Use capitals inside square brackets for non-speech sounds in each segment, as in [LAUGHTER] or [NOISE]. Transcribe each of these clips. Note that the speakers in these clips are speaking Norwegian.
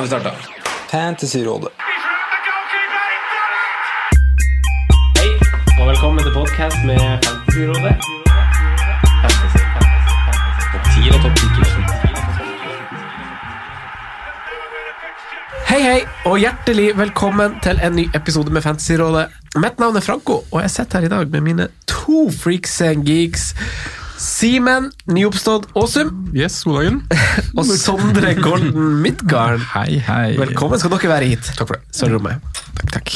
Har vi starte? Fantasyrådet. Hei, og velkommen til podkast med Fantasyrådet. Fantasy, fantasy, fantasy. Topp 10 og topp 10 Hei, hei, og hjertelig velkommen til en ny episode med Fantasyrådet. Mitt navn er Franco, og jeg sitter her i dag med mine to freaks and geeks. Simen, nyoppstått Åsum, Yes, god dagen. [LAUGHS] og Sondre Golden Midgarden. Hei, hei. Velkommen skal dere være hit. Takk for det. Sølvrommet. Takk, takk.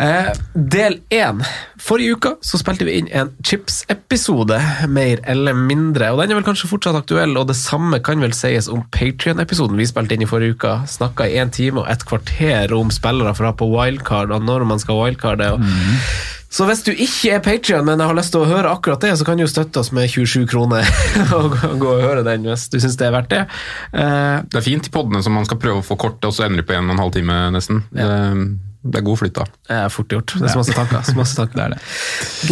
Eh, del én. Forrige uke så spilte vi inn en Chips-episode, mer eller mindre. Og Den er vel kanskje fortsatt aktuell, og det samme kan vel sies om Patrion-episoden vi spilte inn i forrige uke. Snakka i én time og et kvarter om spillere fra på wildcard og når man skal wildcarde. Og Så hvis du ikke er Patrion, men har lyst til å høre akkurat det, så kan du jo støtte oss med 27 kroner [LAUGHS] og gå og høre den hvis du syns det er verdt det. Uh, Det er fint i podene som man skal prøve å få korte, og så ender de på en og en halv time nesten. Det, det er god flytt, da. Det er fort gjort. Det er så masse tanker. Så masse tanker. Det er [LAUGHS] det.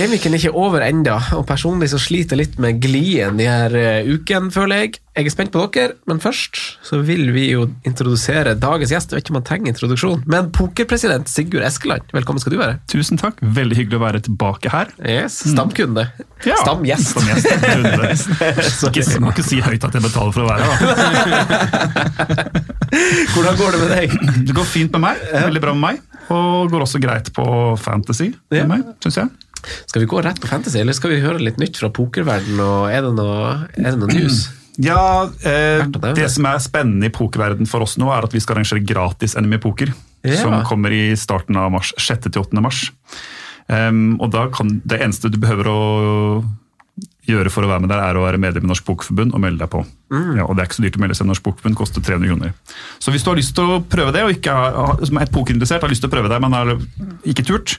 Gameweeken er ikke over enda, og personlig så sliter jeg litt med glien de her uh, ukene, føler jeg. Jeg er spent på dere, men først så vil vi jo introdusere dagens gjest. Jeg vet ikke om han trenger introduksjon, men pokerpresident Sigurd Eskeland, velkommen skal du være. Tusen takk. Veldig hyggelig å være tilbake her. Yes, Stamkunde. Ja. Stamgjest. Stamgjest. [LAUGHS] Ikke, må ikke si høyt at jeg betaler for å være her. da. [LAUGHS] Hvordan går det med deg? Det går fint med meg. Veldig bra med meg. Og går også greit på fantasy Ja. med meg, syns jeg. Skal vi gå rett på fantasy, eller skal vi høre litt nytt fra pokerverdenen? Er det noe, er det noe news? Ja, eh. Det som er spennende i pokerverden for oss nå, er at vi skal arrangere gratis NMI Poker. Ja. Som kommer i starten av mars. 6. til 8. mars. Um, og da kan Det eneste du behøver å gjøre for å være med der, er å være medlem i Norsk Pokerforbund og melde deg på. Mm. Ja, og Det er ikke så dyrt å melde seg i Norsk Pokerforbund, koster 300 kroner. Så hvis du har lyst til å prøve det, og ikke har, som er pokerinteressert, har lyst til å prøve det, men har ikke turt,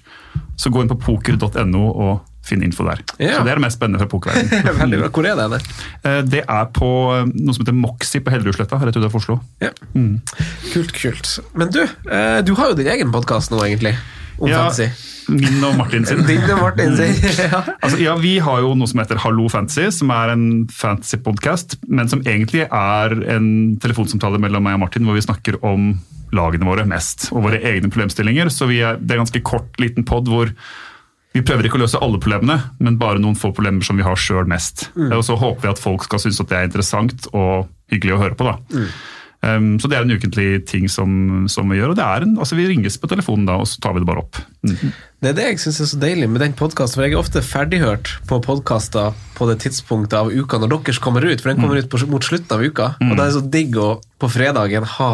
så gå inn på poker.no og finn info der. Ja. Så Det er det mest spennende fra pokerverdenen. [LAUGHS] Veldig bra. Hvor er det? henne? Eh, Det er på eh, noe som heter Moxie på Hellerudsletta, rett utenfor Oslo. Ja. Kult, kult. Men du, eh, du har jo din egen podkast nå, egentlig. Om Ja, fantasy. Min og Martin sin. [LAUGHS] Din og Martin sin. [LAUGHS] ja. Altså, ja, Vi har jo noe som heter Hallo Fantasy, som er en fantasy-podkast, men som egentlig er en telefonsamtale mellom meg og Martin, hvor vi snakker om lagene våre mest, og våre egne problemstillinger. Så vi er, det er en ganske kort, liten pod hvor vi prøver ikke å løse alle problemene, men bare noen få problemer som vi har sjøl mest. Og så håper vi at folk skal synes at det er interessant og hyggelig å høre på. da. Um, så det er en ukentlig ting som, som vi gjør. og det er en, altså Vi ringes på telefonen da, og så tar vi det bare opp. Mm. Det er det jeg syns er så deilig med den podkasten, for jeg er ofte ferdighørt på podkaster på det tidspunktet av uka når deres kommer ut, for den kommer ut på, mot slutten av uka. Og da er det så digg å på fredagen ha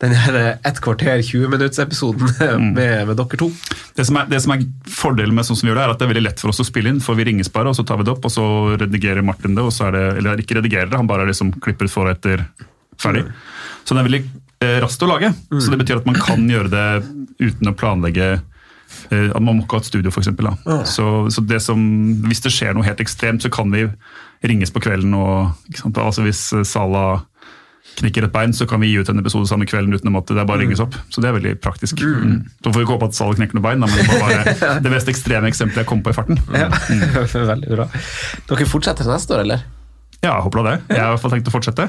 den her ett kvarter 20-minutts-episoden [LAUGHS] med, med dere to. Det som, er, det som er fordelen med sånn som vi gjør det, er at det er veldig lett for oss å spille inn. For vi ringes bare, og så tar vi det opp, og så redigerer Martin det. det, Eller ikke redigerer det, han bare liksom klipper for etter ferdig. Så det er veldig eh, raskt å lage. Så det betyr at man kan gjøre det uten å planlegge eh, at Man må ikke ha et studio, f.eks. Så, så det som, hvis det skjer noe helt ekstremt, så kan vi ringes på kvelden. og? Altså Hvis eh, Knikker et bein, så kan vi gi ut en episode samme kvelden uten å måtte det er bare ringes opp. Så det er veldig praktisk. Mm. Så får vi ikke håpe at Salah knekker noen bein, da, men det var bare [LAUGHS] det mest ekstreme eksempelet jeg kom på i farten. Ja. [LAUGHS] Veldig bra. Dere fortsetter neste år, eller? Ja, jeg håper da det. Jeg har i hvert fall tenkt å fortsette.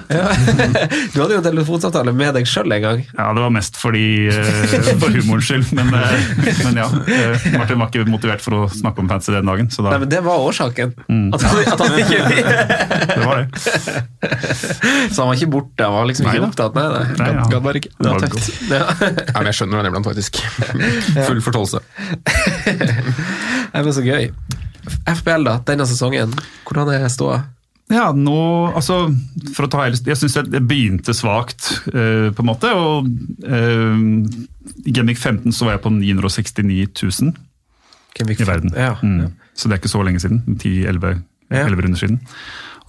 [LAUGHS] Du hadde jo telefonsamtale med deg sjøl en gang. Ja, Det var mest fordi, eh, for humorens skyld, men, eh, men ja. eh, Martin var ikke motivert for å snakke om fancy den dagen, så da Nei, men Det var årsaken. Mm. At, han, at han ikke [LAUGHS] det var det. Så han var ikke borte, han var liksom Nei ikke da. opptatt. Nei, nei. Nei, ja. Gadd bare ikke. Det var Det var tøft. Ja. Ja, men jeg skjønner den iblant, faktisk. [LAUGHS] Full forståelse. Nei, men så gøy. FBL, da. Denne sesongen. Hvordan er ståa? Ja, nå, altså, for å ta hele, Jeg syns det begynte svakt, uh, på en måte. og uh, I Genvik 15 så var jeg på 969 000 i verden. Ja. Mm. Så det er ikke så lenge siden. 10-11 Ja. runder siden.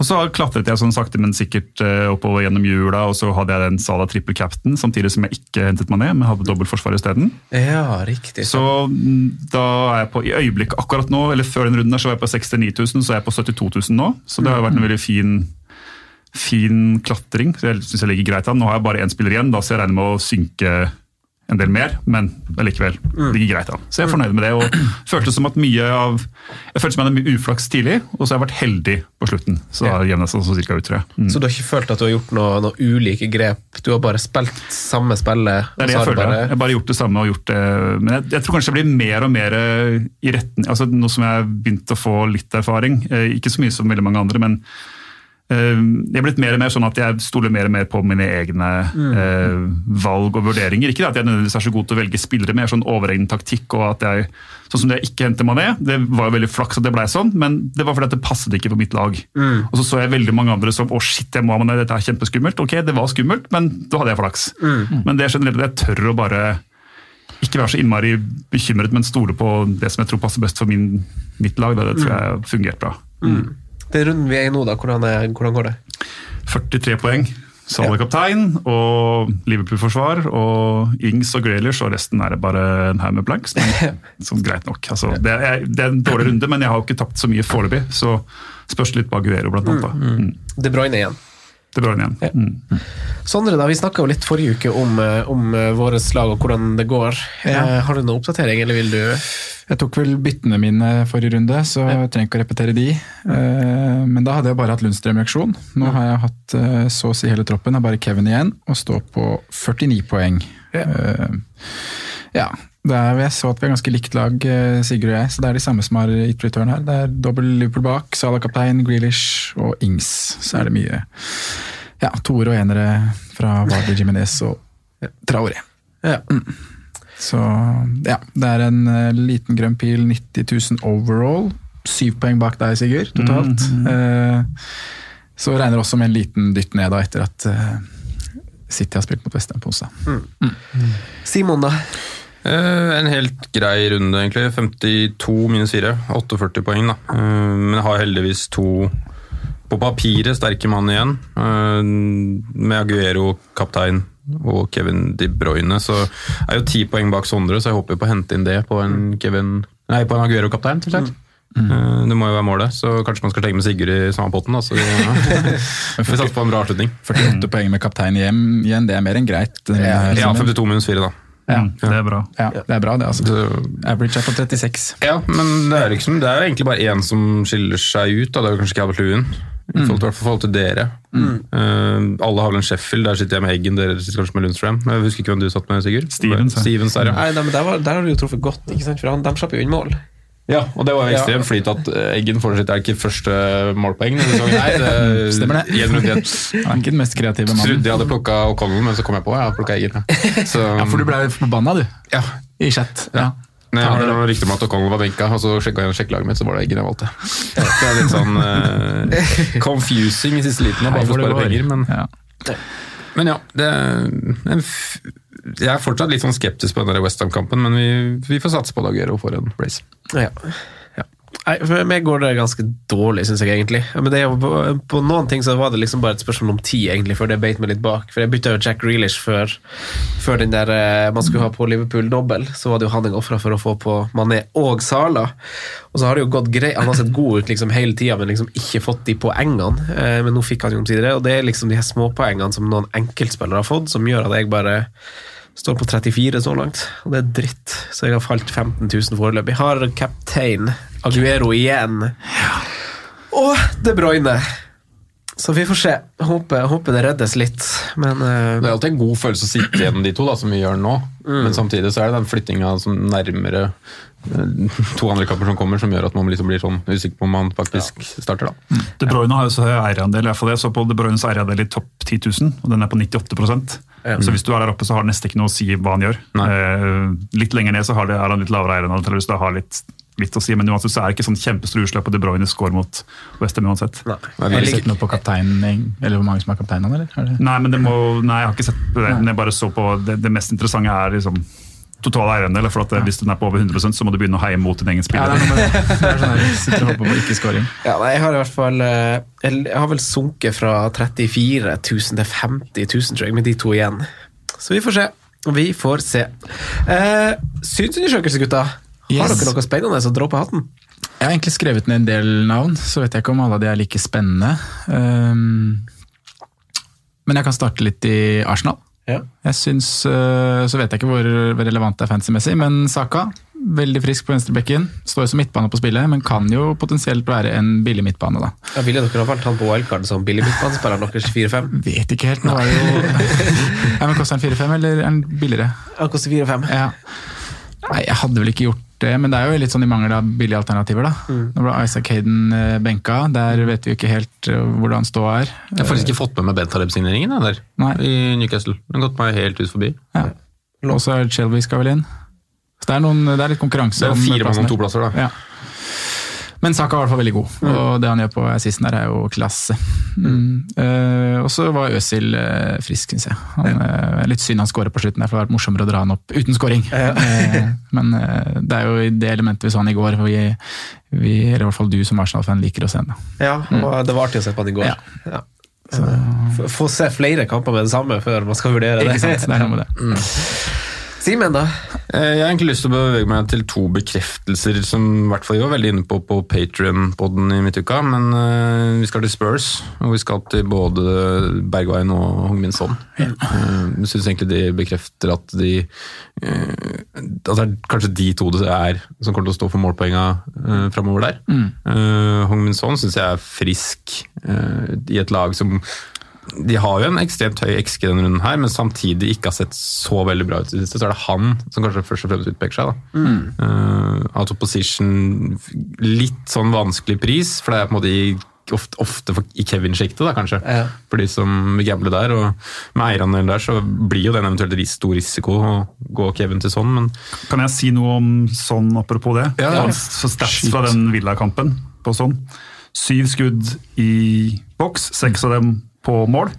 Og så klatret jeg sånn sakte, men sikkert eh, oppover gjennom jula, og så hadde jeg den Sala triple captain, samtidig som jeg ikke hentet meg ned, men hadde dobbeltforsvar isteden. ja, riktig. Så mm, da er jeg på, i øyeblikket akkurat nå, eller før den runden der, så var jeg på 69 000, så er jeg på 72 000 nå. Så det har jo vært en veldig fin, fin klatring. så Jeg synes jeg ligger greit an. Nå har jeg bare én spiller igjen, da så jeg regner med å synke en del mer, men allikevel gikk greit an. Så jeg er fornøyd med det. og [CLEARS THROAT] følte som at mye av, Jeg følte som jeg hadde mye uflaks tidlig, og så har jeg vært heldig på slutten. Så da det seg sånn cirka ut, tror jeg. Mm. Så du har ikke følt at du har gjort noen noe ulike grep? Du har bare spilt samme spillet? Det er det jeg føler. bare- Jeg har bare gjort det samme og gjort det Men jeg, jeg tror kanskje det blir mer og mer i retten altså Nå som jeg har begynt å få litt erfaring, eh, ikke så mye som veldig mange andre, men eh, jeg er blitt mer og mer sånn at jeg stoler mer og mer på mine egne eh, valg og vurderinger. Ikke at jeg nødvendigvis er så god til å velge spillere, mer sånn overegen taktikk. og at jeg, Sånn som det jeg ikke henter Mané, det var jo veldig flaks at det ble sånn, men det var fordi at det passet ikke på mitt lag. Og så så jeg veldig mange andre som å shit, jeg må ha Mané, dette er kjempeskummelt. Ok, det var skummelt, men da hadde jeg flaks. Men det er generelt at jeg tør å bare ikke være så innmari bekymret, men stole på det som jeg tror passer best for min, mitt lag. Det, Det tror jeg har fungert bra. Den runden vi er i nå, da, hvordan, er, hvordan går det? 43 poeng. Salah kaptein og Liverpool-forsvar og Ings og Graylish, og resten er det bare en haug med blanks. Men [LAUGHS] sånn greit nok. Altså, det, er, det er en dårlig runde, men jeg har jo ikke tapt så mye foreløpig. Så spørs litt på Aguero, blant annet. Da. Mm. De Bruyne igjen. Det er bra igjen. Mm. Sondre, da, vi snakka jo litt forrige uke om, eh, om eh, våre lag og hvordan det går. Ja. Eh, Har du noen oppdatering, eller vil du Jeg tok vel byttene mine forrige runde, så jeg trenger ikke å repetere de. Eh, Men da hadde jeg bare hatt Lundstrøm i aksjon. Nå har jeg hatt eh, så å si hele troppen. Er bare Kevin igjen, og står på 49 poeng. Ja. Ja. Det er, jeg så at vi har ganske likt lag, eh, Sigurd og jeg, så det er de samme som har gitt return her. Det er dobbel Liverpool bak, Salah kaptein, Grealish og Ings. Så er det mye ja, toere og enere fra Vardy, Jimenez og Traore. Ja. Så ja, det er en eh, liten grønn pil, 90 000 overall. Syv poeng bak deg, Sigurd, totalt. Eh, så regner også med en liten dytt ned da, etter at eh, City har spilt mot Westham på onsdag. Simon, da? Uh, en helt grei runde, egentlig. 52 minus 4. 48 poeng, da. Uh, men jeg har heldigvis to på papiret sterke mann igjen. Uh, med Aguero kaptein og Kevin De Bruyne. Så er jo ti poeng bak Sondre, så jeg håper på å hente inn det på en Kevin Nei, på en Aguero-kaptein, til sagt. Eh, Det må jo være målet, så kanskje man skal legge med Sigurd i samme potten. Da, så vi, [LAUGHS] vi satser på en bra avslutning. 48 poeng med kaptein hjem igjen, det er mer enn greit. Ja, 52 minus 4, da. Ja. Det er bra. Ja, det er bra, det. altså. Average er på 36. Ja, men det er, liksom, det er jo egentlig bare én som skiller seg ut. Da. Det er jo kanskje Calvert Lewin. I forhold til, i forhold til dere. Eh, alle har vel en Sheffield, der sitter jeg med Eggen, dere sitter kanskje med Lundstrøm. Jeg husker ikke hvem du satt med, Sigurd? Stevens, ja. Stevens der, ja. Nei, nei, men der, var, der har du jo truffet godt, ikke sant? for han, de slapp jo inn mål. ja. Og det var jo ekstremt flyt at eh, Eggen får sitt er ikke første målpoeng. Nei, det, [LAUGHS] Stemmer det. Han er ikke den mest kreative mannen. Trodde jeg hadde plukka O'Connell, men så kom jeg på Jeg hadde plukka Eggen. Ja. Så, Ja, For du ble forbanna, du. ja. I chat. Ja. Nei, jeg hørte rykter om at O'Connell var benka, og så sjekka jeg sjekkelaget mitt, så var det Eggen jeg valgte. Det er litt sånn uh, confusing i siste liten, bare for å spare penger, men Ja. Men ja, det, jeg er fortsatt litt sånn skeptisk på den Westham-kampen, men vi, vi får satse på Daguero for en place. Ja. Nei, for meg går det ganske dårlig, syns jeg egentlig. Men det på, på noen ting så var det liksom bare et spørsmål om tid, egentlig, før det beit meg litt bak. For jeg bytta jo Jack Grealish før, før den der eh, man skulle ha på Liverpool-dobbel. Så var det jo han jeg ofra for å få på Mané og Sala. Og så har det jo gått greit. Han har sett god ut liksom hele tida, men liksom ikke fått de poengene. Eh, men nå fikk han jo omsider det, og det er liksom de her småpoengene som noen enkeltspillere har fått, som gjør at jeg bare Står på 34 så langt, og det er dritt. Så jeg har falt 15 000 foreløpig. Har kaptein Aguero igjen. Og De Bruyne. Så vi får se. Håper, håper det reddes litt, men uh... Det er alltid en god følelse å sitte igjen de to, da, som vi gjør nå. Mm. Men samtidig så er det den flyttinga som nærmere [LAUGHS] to andre kamper som kommer, som gjør at man liksom blir sånn usikker på om man faktisk starter. da. De Bruyne har jo så høy eierandel. i hvert fall Jeg så på De Bruynes eierandel i topp 10 000, og den er på 98 Ja. Så hvis du er der oppe, så har det nesten ikke noe å si hva han gjør. Eh, litt lenger ned så har det, er han litt lavere eierandel, hvis det har litt, litt å si, men uansett så er det ikke sånn kjempestor utslag på De Bruyne score mot Westham uansett. Har du sett noe på kapteinen, eller hvor mange som er kapteinen, eller? Er det? Nei, men det må, nei, jeg har ikke sett på det. Men jeg bare så på det, det mest interessante er liksom total eierandel. For at Hvis den er på over 100% så må du begynne å heie mot din egen spiller. Ja, det. Det er sånn her, [LAUGHS] sitter og håper på ikke-scoring. Ja, jeg har i hvert fall eh, Jeg jeg har vel sunket fra 34 000 til 50 000, tror jeg, med de to igjen. Så vi får se. Vi får se. Eh, synsundersøkelse, gutta. Har Yes. dere noe spennende å dra på hatten? Jeg har egentlig skrevet ned en del navn, så vet jeg ikke om alle av de er like spennende. Um, men jeg kan starte litt i Arsenal. Ja. Jeg syns, øh, Så vet jeg ikke hvor relevant det er fantasy-messig, men Saka, veldig frisk på venstrebekken. Står som midtbane på spillet, men kan jo potensielt være en billig midtbane, da. Ja, ville dere ha valgt han på wildcard som billig midtbanespiller deres 4-5? Vet ikke helt. Nå er det jo [LAUGHS] ja, men Koster han 4-5, eller er han billigere? Han koster 4-5. Ja. Nei, jeg hadde vel ikke gjort det, men det er jo litt sånn i mangel av billige alternativer, da. Mm. Nå ble Isaac Hayden øh, benka, der vet vi ikke helt øh, hvordan ståa er. Jeg har faktisk ikke fått med meg Bentaleb-signeringen der Nei. i Newcastle. Den har gått meg helt ut forbi. Ja. Og så er Shelby skal vel inn. Så det er, noen, det er litt konkurranse. Det er om fire mann om to plasser, da. Ja. Men Saka er i hvert fall veldig god, og det han gjør på assisten der er jo klasse. Mm. Uh, og så var Øzil uh, frisk, syns jeg. Han, uh, litt synd han skårer på slutten, det hadde vært morsommere å dra han opp uten skåring. [LAUGHS] Eh, men eh, det er jo det elementet vi så han i går, hvor vi, vi eller i hvert fall du som Arsenal-fan liker å se han. Ja, og det var artig å se på han i går. Ja. Få- Få se flere kamper med det samme før man skal vurdere det. Ikke sant? Det er noe med det. [LAUGHS] Mm. Simen, da? Eh, Jeg har egentlig lyst til å bevege meg til to bekreftelser som i hvert fall vi var veldig inne på på Patrion-podden i midtuka. Men uh, vi skal til Spurs, og vi skal til både Bergwijn og Hongmin Son. Eh, Jeg syns egentlig de bekrefter at de uh, At det er kanskje de to det er som kommer til å stå for målpoenga uh, framover der. Mm. Uh, Hongmin Son syns jeg er frisk i et lag som de har jo en ekstremt høy XG denne runden, her, men samtidig ikke har sett så veldig bra ut i det siste. Så er det han som kanskje først og fremst utpeker seg. da. Uh, out of position, litt sånn vanskelig pris, for det er på en måte i, ofte, ofte for, i Kevin-sjiktet, da, kanskje. Ja. For de som vil gamble der. Og med eierandelen der så blir jo det en eventuelt stor risiko å gå Kevin til sånn, men Kan jeg si noe om sånn apropos det? Ja, ja. Så stats fra den Villa-kampen på sånn. Syv skudd i boks, seks av dem på mål.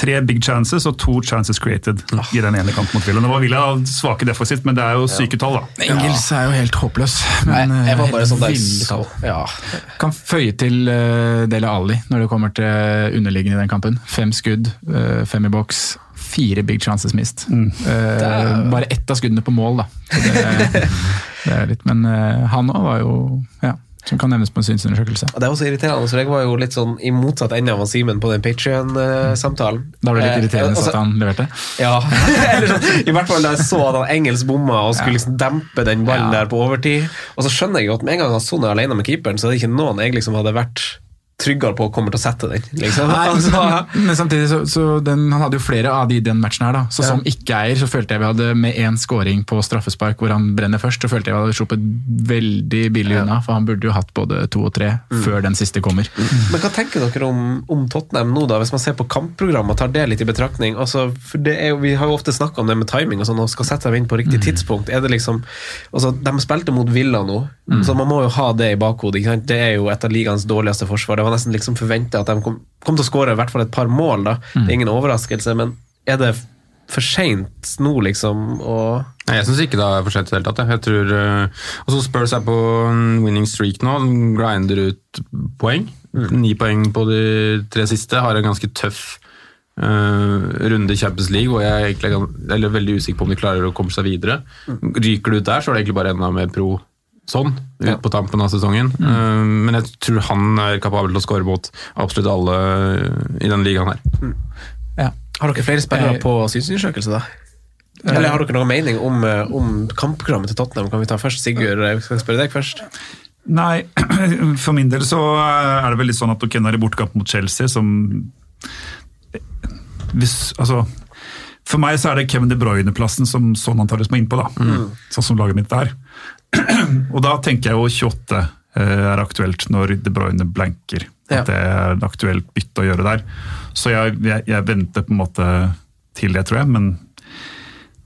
Tre big chances og to chances created i den ene kampen mot Villa. Nå var Villa svake defensivt, men det er jo syke tall, da. Engels er jo helt håpløs. Men, Nei, jeg var bare eh, sånn der ville tall. Ja. [LAUGHS] Kan føye til uh, Dele Alli når det kommer til underliggende i den kampen. Fem skudd, eh, fem i boks, fire big chances mist. Eh, bare ett av skuddene på mål, da. Så det, [LAUGHS] det er litt, men han òg var jo ja, som kan nevnes på en synsundersøkelse. Det er også irriterende, for jeg var jo litt sånn i motsatt ende av Simen på den Patrion-samtalen. Da ble det litt irriterende altså, at han leverte. Ja, [LAUGHS] eller sånn, I hvert fall da jeg så at han engelsk bomma og skulle liksom dempe den ballen Ja. der på overtid. Og så skjønner jeg jo at med en gang han Son er alene med keeperen, så er det ikke noen jeg liksom hadde vært tryggere på kommer til å sette den. Liksom. Nei, [LAUGHS] Altså, men samtidig så, så den, Han hadde jo flere av de i den matchen her. da Så Ja. Som ikke-eier så følte jeg vi hadde med én scoring på straffespark hvor han brenner først, så følte jeg vi hadde sluppet veldig billig unna. For han burde jo hatt både to og tre Mm. før den siste kommer. Men hva tenker dere om, om Tottenham nå, da, hvis man ser på kampprogrammet og tar det litt i betraktning? Altså, for det jo, Vi har jo ofte snakka om det med timing og sånn, og skal sette dem inn på riktig tidspunkt. Er det liksom, altså, De spilte mot Villa nå, så man må jo ha det i bakhodet. Det er jo et av ligaens dårligste forsvar. Det var nesten liksom forventa at de kom, kom til å skåre i hvert fall et par mål. da. Det er ingen overraskelse, men er det for seint nå, liksom? å Nei, Jeg syns ikke det er for sent i det hele tatt. jeg. Tror, og så Spurs er på winning streak nå. Grinder ut poeng. Ni poeng på de tre siste. Har en ganske tøff Uh, runde i Champions League, og jeg er egentlig eller veldig usikker på om de klarer å komme seg videre. Ryker du ut der, så er det egentlig bare enda mer pro sånn ut Ja. på tampen av sesongen. Mm. men jeg tror han er kapabel til å skåre mot absolutt alle i den ligaen her. Ja. Har dere flere spillere Eh, på synsundersøkelse, da? Eller har dere noen mening om, eh, om kampprogrammet til Tottenham? Kan vi ta først Sigurd? Jeg skal spørre deg først. Nei, [CLEARS THROAT] for min del så er det vel litt sånn at nå er det bortekamp mot Chelsea som hvis, altså, For meg så er det Kevin De Bruyne-plassen som sånn antakeligvis må innpå, da. Sånn som laget mitt er. [CLEARS THROAT] Og da tenker jeg jo 28 eh, er aktuelt når De Bruyne blanker. Ja. At det er et aktuelt bytte å gjøre der. Så jeg, jeg, jeg venter på en måte til det, tror jeg. Men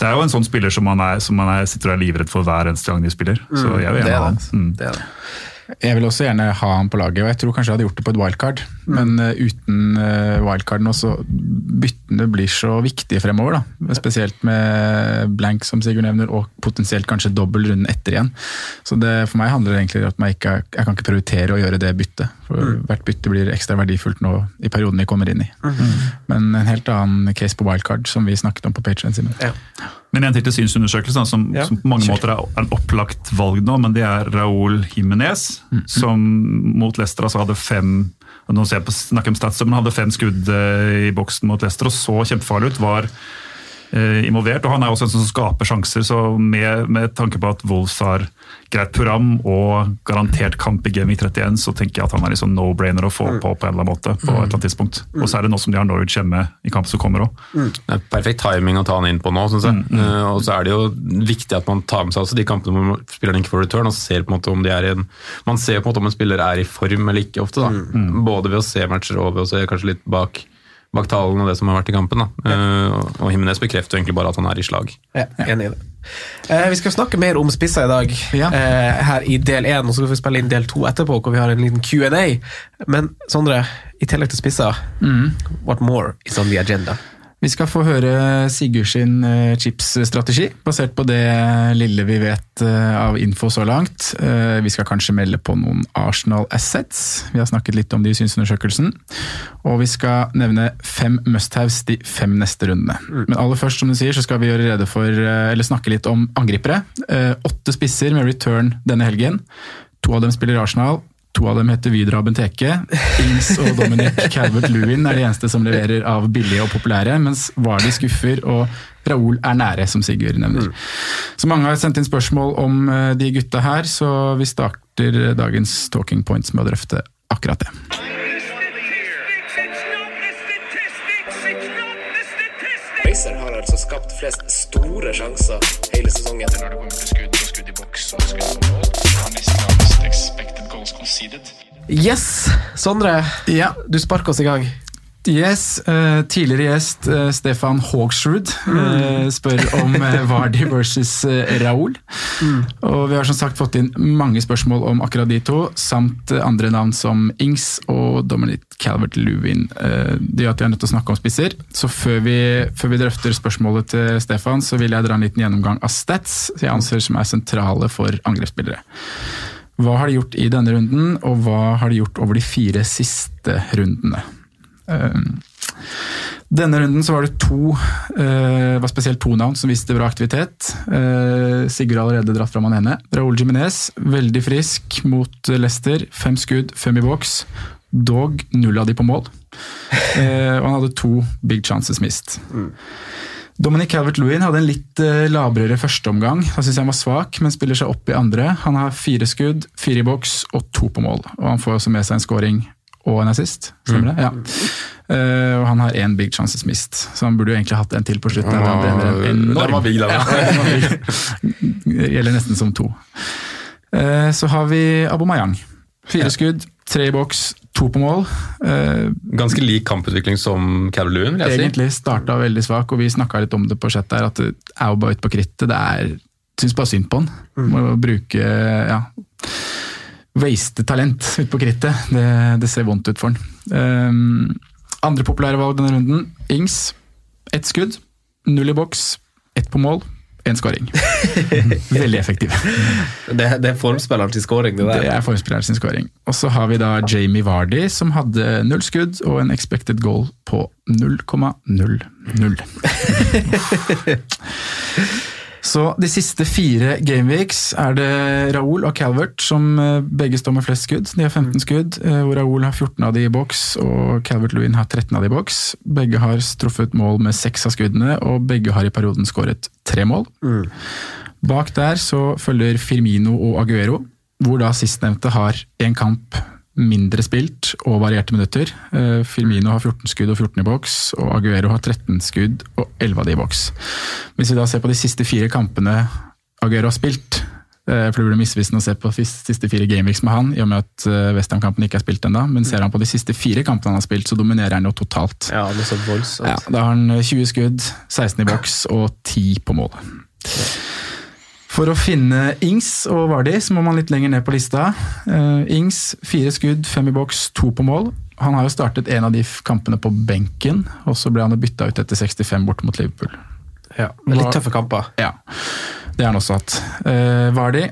det er jo en sånn spiller som man, er, som man er, sitter og er livredd for hver eneste gang de spiller. Så jeg vil gjerne er ha han. Mm. Det er det. Jeg vil også gjerne ha han på laget, og jeg tror kanskje jeg hadde gjort det på et wildcard. Men uh, uten uh, wildcarden også, byttene blir så viktige fremover. da. Spesielt med blank, som Sigurd nevner, og potensielt kanskje dobbel runde etter igjen. Så det, for meg handler det egentlig om at jeg ikke, jeg kan ikke prioritere å gjøre det byttet. For hvert bytte blir ekstra verdifullt nå i perioden vi kommer inn i. Men en helt annen case på wildcard, som vi snakket om på Patreon. Simen. Men en til til synsundersøkelsen, som, Ja, som på mange kjør. måter er er en opplagt valg nå, men det er Raúl Jiménez, som mot Leicester altså hadde fem nå ser jeg på, snakker om stats, men hadde fem skudd eh, i boksen mot Leicester og så kjempefarlig ut. var involvert, og Han er også en som skaper sjanser, så med, med tanke på at Wolves har greit program og garantert kamp i Gaming 31, så tenker jeg at han er liksom no-brainer å få på på en eller annen måte. på et eller annet tidspunkt. Og så er det nå som de har Norwich hjemme i kamp som kommer òg. Det er perfekt timing å ta han inn på nå, syns jeg. Eh, og så er det jo viktig at man tar med seg også de kampene hvor spilleren ikke får return, og ser på en måte om de er i en Man ser på en måte om en spiller er i form eller ikke ofte. da. Både ved å se matcher og ved å se kanskje litt bak, bak tallene og det som har vært i kampen. da. Eh, og- Jimenez bekrefter jo egentlig bare at han er i slag. Ja, enig i det. Eh, vi skal snakke mer om spisser i dag, Ja. eh, her i del én. Og så skal vi spille inn del to etterpå, hvor vi har en liten Q&A. Men Sondre, i tillegg til spisser, what more is on the agenda? Vi skal få høre Sigurd sin eh, chipsstrategi, basert på det lille vi vet eh, av info så langt. Eh, Vi skal kanskje melde på noen Arsenal assets. Vi har snakket litt om det i synsundersøkelsen. Og vi skal nevne fem must-haves de fem neste rundene. Men aller først, som du sier, så skal vi gjøre rede for, eller snakke litt om angripere. Åtte spisser med return denne helgen. To av dem spiller Arsenal. To av dem heter Vidra Benteke. Ings og Dominic [LAUGHS] Calvert-Lewin er de eneste som leverer av billige og populære, mens Vardi skuffer og Raoul er nære, som Sigurd nevner. Så mange har sendt inn spørsmål om eh, de gutta her, så vi starter dagens talking points med å drøfte akkurat det. Racer har altså skapt flest store sjanser hele sesongen. Når det kommer til skudd skudd i Yes, Sondre. Ja. Du sparker oss i gang. Yes, eh, Tidligere gjest eh, Stefan Hawksrud eh, spør om Vardy versus Raoul. Og Vi har som sagt fått inn mange spørsmål om akkurat de to, samt andre navn som Ings og Dominic Calvert-Lewin. Det gjør at vi er nødt til å snakke om spisser. Så før vi, før vi drøfter spørsmålet til Stefan, så vil jeg dra en liten gjennomgang av stats jeg anser som er sentrale for angrepsspillere. Hva har de gjort i denne runden, og hva har de gjort over de fire siste rundene? Eh, Denne runden så var det to, eh, var spesielt to navn som viste bra aktivitet. Eh, Sigurd har allerede dratt fram han ene. Raúl Jiminez, veldig frisk mot Leicester. Fem skudd, fem i boks. Dog null av de på mål. Og han hadde to big chances mist. Dominic Calvert-Lewin hadde en litt labrere førsteomgang. Da syns jeg han var svak, men spiller seg opp i andre. Han har fire skudd, fire i boks og to på mål. Og han får også med seg en scoring og en assist. Stemmer det? Ja. Uh, og han har én big chances mist, så han burde jo egentlig hatt en til på slutten. Ja, Han brenner en den enorm. var big, den, [LAUGHS] ja. Ja, den. Gjelder nesten som to. Uh, så har vi Abomayang. Fire skudd, tre i boks, to på mål. Uh, Ganske lik kamputvikling som Calvert vil jeg si. egentlig starta veldig svak, og vi snakka litt om det på chat der, at bare ute på krittet. Det er Syns bare synd på han. Må bruke ja, Waste talent ute på krittet. Det, det ser vondt ut for han. Um, andre populære valg denne runden. Ings. Ett skudd, null i boks, ett på mål, én skåring. [LAUGHS] Veldig effektiv. Det, det er formspilleren til skåring, det der. Det er formspilleren sin skåring. Og så har vi da Jamie Vardy, som hadde null skudd og en expected goal på 0,00. [LAUGHS] [LAUGHS] Så de siste fire gameweeks er det Raoul og Calvert som eh, begge står med flest skudd. De har 15 skudd, eh, hvor Raoul har 14 av de i boks og Calvert-Lewin har 13 av de i boks. Begge har truffet mål med seks av skuddene, og begge har i perioden skåret tre mål. Bak der så følger Firmino og Aguero. hvor da sistnevnte har én kamp mindre spilt og varierte minutter. Eh, Firmino har 14 skudd og 14 i boks, og Aguero har 13 skudd og 11 av de i boks. Hvis vi da ser på de siste fire kampene Aguero har spilt, eh, for det blir misvisende å se på de siste fire gameweeks med han, i og med at eh, Westham-kampen ikke er spilt ennå, men ser han på de siste fire kampene han har spilt, så dominerer han jo totalt. Ja, det er så voldsomt. Ja, da har han 20 skudd, 16 i boks og 10 på mål. For å finne Ings og Vardi, så må man litt lenger ned på lista. Uh, Ings, fire skudd, fem i boks, to på mål. Han har jo startet en av de kampene på benken, og så ble han bytta ut etter 65 bort mot Liverpool. Ja, men Litt tøffe kamper. Ja, det har han også hatt. Uh, Vardi,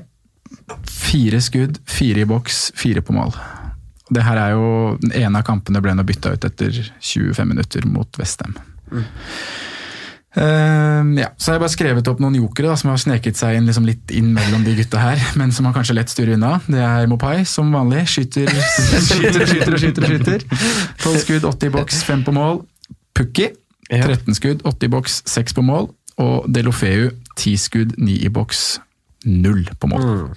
fire skudd, fire i boks, fire på mål. Det her er jo, Den ene av kampene ble han bytta ut etter 25 minutter mot Westham. Mm. Uh, ja, så har jeg bare skrevet opp noen jokere da, som har sneket seg inn liksom litt inn mellom de gutta her, [LAUGHS] men som man kanskje lett styrer unna. Det er Mopai, som vanlig. Skyter, [LAUGHS] skyter, skyter skyter. skyter. 12 skudd, 80 i boks, 5 på mål. Pukki, 13 skudd, 80 i boks, 6 på mål. Og Delofeu, 10 skudd, 9 i boks, 0 på mål.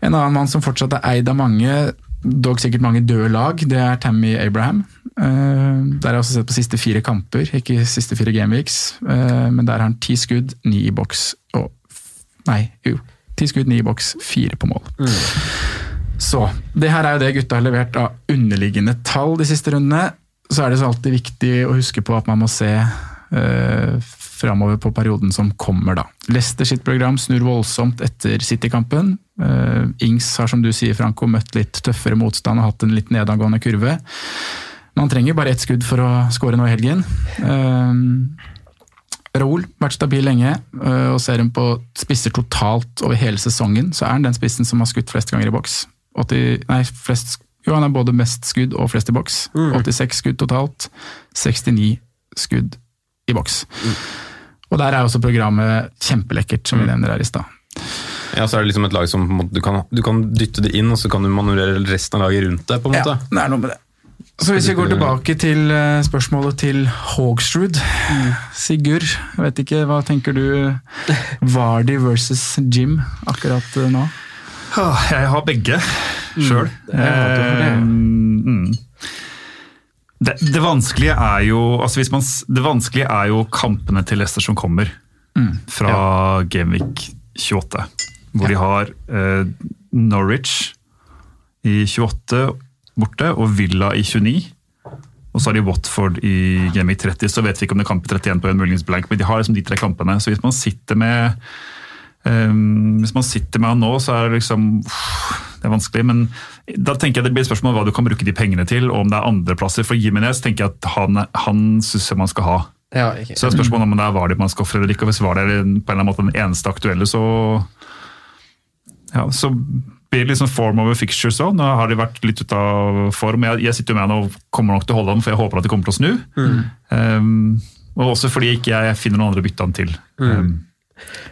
En annen mann som fortsatt er eid av mange, dog sikkert mange døde lag, det er Tammy Abraham. Uh, der har jeg også sett på siste fire kamper, ikke siste fire gameweeks. Uh, men der har han ti skudd, ni i boks og Nei, jo. Ti skudd, ni i boks, fire på mål. Mm. Så det her er jo det gutta har levert av underliggende tall de siste rundene. Så er det så alltid viktig å huske på at man må se uh, framover på perioden som kommer, da. Leicester sitt program snur voldsomt etter City-kampen. Eh, Ings har, som du sier, Franco, møtt litt tøffere motstand og hatt en litt nedadgående kurve. Man trenger bare ett skudd for å skåre nå i helgen. Eh, Raoul vært stabil lenge, uh, og ser hun på spisser totalt over hele sesongen, så er han den spissen som har skutt flest ganger i boks. 80, nei, flest, jo, han er både mest skudd og flest i boks. Mm. 86 skudd totalt, 69 skudd i boks. Mm. Og der er også programmet kjempelekkert, som vi mm. nevner her i stad. Ja, så er det liksom et lag som du kan, du kan dytte det inn, og så kan du manøvrere resten av laget rundt det. på en måte. Ja, det er noe med det. Så hvis vi går tilbake til eh, spørsmålet til Hogstrud. Mm. Sigurd, jeg vet ikke, hva tenker du Vardy versus Jim akkurat eh, nå? Jeg har begge sjøl. Mm. Det, det, vanskelige er jo altså man, det vanskelige er jo kampene til Leicester som kommer. Mm. Fra ja. Gameweek 28. Hvor ja. de har eh, Norwich i 28 borte og Villa i 29. Og så har de Watford i Game 30, så vet vi ikke om det er kamp i 31 på en muligens blank, men de har liksom de tre kampene. Så hvis man sitter med um, hvis man sitter med han nå, så er det liksom Det er vanskelig, men da tenker jeg det blir et spørsmål hva du kan bruke de pengene til, og om det er andreplasser. For Jiminez tenker jeg at han, han syns jeg man skal ha. Ja, okay. Så det er spørsmålet om det er Vardø man skal ofre eller ikke. og Hvis Vardø er på en eller annen måte den eneste aktuelle, så ja, så blir det liksom form over fixtures òg. Nå har de vært litt ute av form. Jeg, jeg sitter jo med han og kommer nok til å holde han, for jeg håper at de kommer til å snu. Mm. Um, og også fordi ikke jeg finner noen andre å bytte han til. Mm. Um,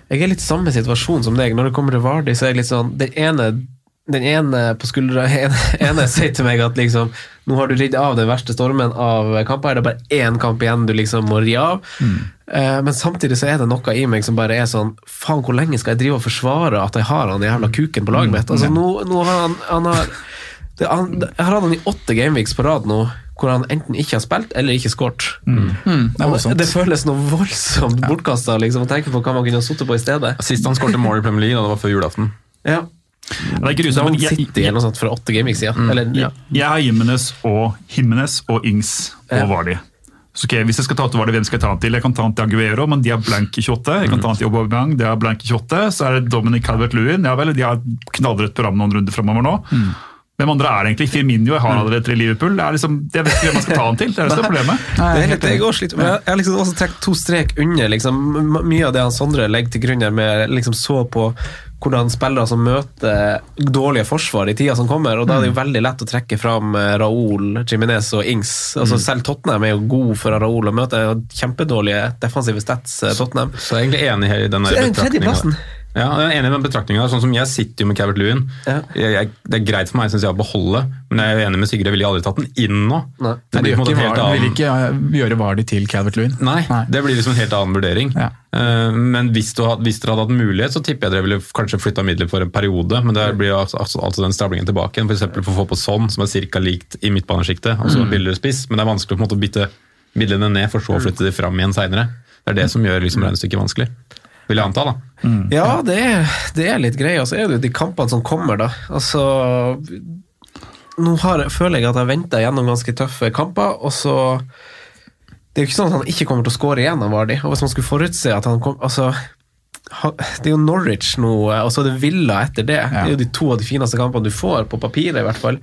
jeg er litt samme situasjon som deg. Når det kommer til Vardy, så er jeg litt sånn Den ene, den ene på skuldra [LAUGHS] ene, ene sier til meg at liksom nå har du ridd av den verste stormen av kamper. Er bare én kamp igjen du liksom må ri av? Mm. Uh, men samtidig så er det noe i meg som bare er sånn Faen, hvor lenge skal jeg drive og forsvare at jeg har han jævla kuken på laget mitt? Altså, nå, nå har han, han, har, det, han Jeg har hatt han i åtte gameweeks på rad nå hvor han enten ikke har spilt eller ikke skåret. Mm. Mm, det, det, føles noe voldsomt bortkasta liksom, å tenke på hva man kunne ha sittet på i stedet. Sist han skåret mål i Premier League, da det var før julaften. Ja. Det er grusomt, men jeg, jeg, eller noe sånt fra åtte gameweeks siden. Mm. Eller, ja. Jeg har Jimenez og Jimenez og Ings og Vardi. Så okay, hvis jeg skal ta til Vardy, hvem skal jeg ta han til? Jeg kan ta han til Aguero, men de har blank i 28. Jeg kan ta han til Aubameyang, de har blank i 28. Så er det Dominic Calvert-Lewin. Ja vel, de har knallrødt program noen runder fremover nå. Mm. Hvem andre er det egentlig? Firmino jeg har mm. allerede til Liverpool. Det er liksom, jeg vet ikke hvem man skal ta han til. Det er det som er problemet. Nei, det er helt, jeg, også litt, jeg har liksom også trukket to strek under liksom, mye av det han Sondre legger til grunn her, med liksom så på hvordan spillere som møter dårlige forsvar i tida som kommer. og Da er det jo mm. veldig lett å trekke fram Raoul, Raúl, Jiminez og Ings. Altså mm. Selv Tottenham er jo god for Raoul å møte. kjempedårlige defensive stats. Eh, Tottenham. Så, så jeg er egentlig enig her i denne Tredjeplassen Ja, jeg er enig med betraktninga. Sånn som jeg sitter jo med Cavert Lewin. Jeg, jeg, det er greit for meg synes jeg, å beholde, men jeg er jo enig med Sigrid. Jeg ville aldri tatt den inn nå. Nei, Det blir ikke helt annen... vil ikke ja, gjøre Vardi til Calvert-Lewin. Nei, det blir liksom en helt annen vurdering. Eh, men hvis, du, had- hvis dere hadde hatt mulighet, så tipper jeg dere ville kanskje flytta midler for en periode. Men der blir altså, altså, den stablingen tilbake igjen. For, for å få på sånn, som er ca. likt i midtbanesjiktet, Altså Mm. billigere spiss. Men det er vanskelig å på en måte bytte midlene ned, for så å flytte de fram igjen seinere. Det er det som gjør liksom regnestykket vanskelig. Vil jeg anta, da. Ja, det er, det er litt greia. Så er det jo de kampene som kommer, da. Altså Nå har, føler jeg at jeg venter gjennom ganske tøffe kamper, og så Det er jo ikke sånn at han ikke kommer til å skåre igjen av Vardy. Og hvis man skulle forutse at han kom Altså det er jo Norwich nå, og så er det Villa etter det. Det er jo de to av de fineste kampene du får, på papiret i hvert fall.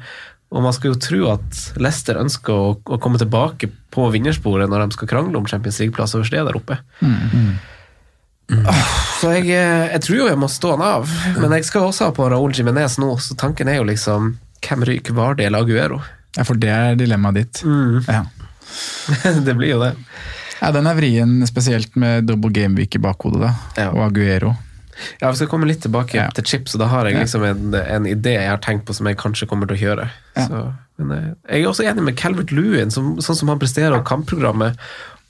Og man skal jo tro at Leicester ønsker å, å komme tilbake på vinnersporet når de skal krangle om Champions League-plass over sted der Så jeg, eh, jeg tror jo jeg må stå han av, men jeg skal også ha på Raúl Jiménez nå, så tanken er jo liksom hvem ryker Vardy eller Aguero? Ja, for det er dilemmaet ditt. Ja. [LAUGHS] det blir jo det. Ja, Den er vrien, spesielt med double game week i bakhodet, da. Og Aguero. Ja, Vi skal komme litt tilbake til chips, og da har jeg Ja. liksom en, en idé jeg har tenkt på som jeg kanskje kommer til å kjøre. Så, men eh, jeg er også enig med Calvert Lewin, som, sånn som han presterer og kampprogrammet.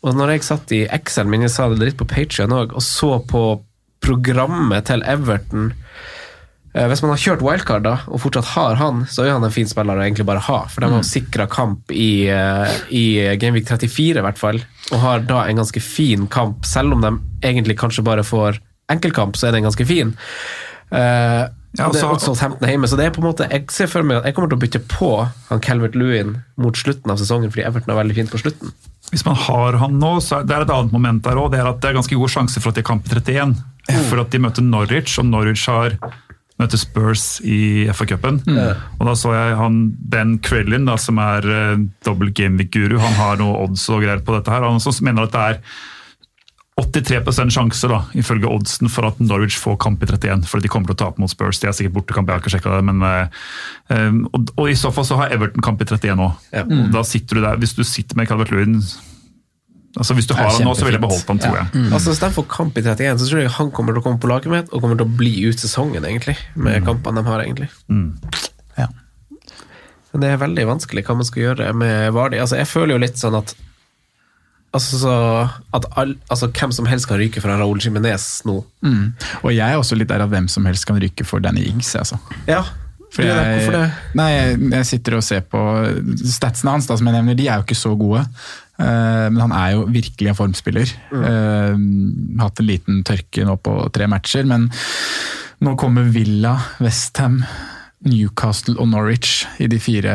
Og når jeg satt i Excel, men jeg sa det litt på Patrion òg, og så på programmet til Everton eh, Hvis man har kjørt wildcard da, og fortsatt har han, så er han en fin spiller å egentlig bare ha. For de har Mm. sikra kamp i, eh, i Gameweek 34, i hvert fall. Og har da en ganske fin kamp, selv om de egentlig kanskje bare får enkeltkamp, så er den ganske fin. Ja, og det er så- også Southampton hjemme, så det er på en måte jeg ser for meg at jeg kommer til å bytte på han Calvert Lewin mot slutten av sesongen, fordi Everton er veldig fint på slutten. Hvis man har han nå, så er det er et annet moment der òg. Det er at det er ganske god sjanse for at de er kamp i 31. For at de møter Norwich, og Norwich har møter Spurs i FA-cupen. Og da så jeg han Ben Krellin, da, som er uh, double gameweek-guru, han har noe odds og greier på dette her. Han mener at det er 83% sjanse, da, ifølge oddsen, for at Norwich får kamp i 31. For de kommer til å tape mot Spurs. De er sikkert bortekamp, jeg har ikke sjekka det. Men, eh, um, og, og i så fall så har Everton kamp i 31 òg. Og da sitter du der, Hvis du sitter med Calvert Lewin altså Hvis du har han nå, så ville jeg beholdt han, tror jeg. Altså Hvis de får kamp i 31, så tror jeg han kommer til å komme på laget mitt, og kommer til å bli ut sesongen, egentlig. Med kampene de har, egentlig. Ja. Men det er veldig vanskelig hva man skal gjøre med Vardi. Altså, jeg føler jo litt sånn at Altså, så, at all, altså Hvem som helst kan ryke for Raúl Jiménez nå. Mm. Og jeg er også litt der at hvem som helst kan rykke for Danny Ings. Altså. Ja, For gjør det. jeg, Hvorfor det? Nei, jeg, jeg sitter og ser på statsene hans, da, som jeg nevner, de er jo ikke så gode. Uh, men han er jo virkelig en formspiller. Eh, hatt en liten tørke nå på tre matcher, men nå kommer Villa, Westham, Newcastle og Norwich i de fire,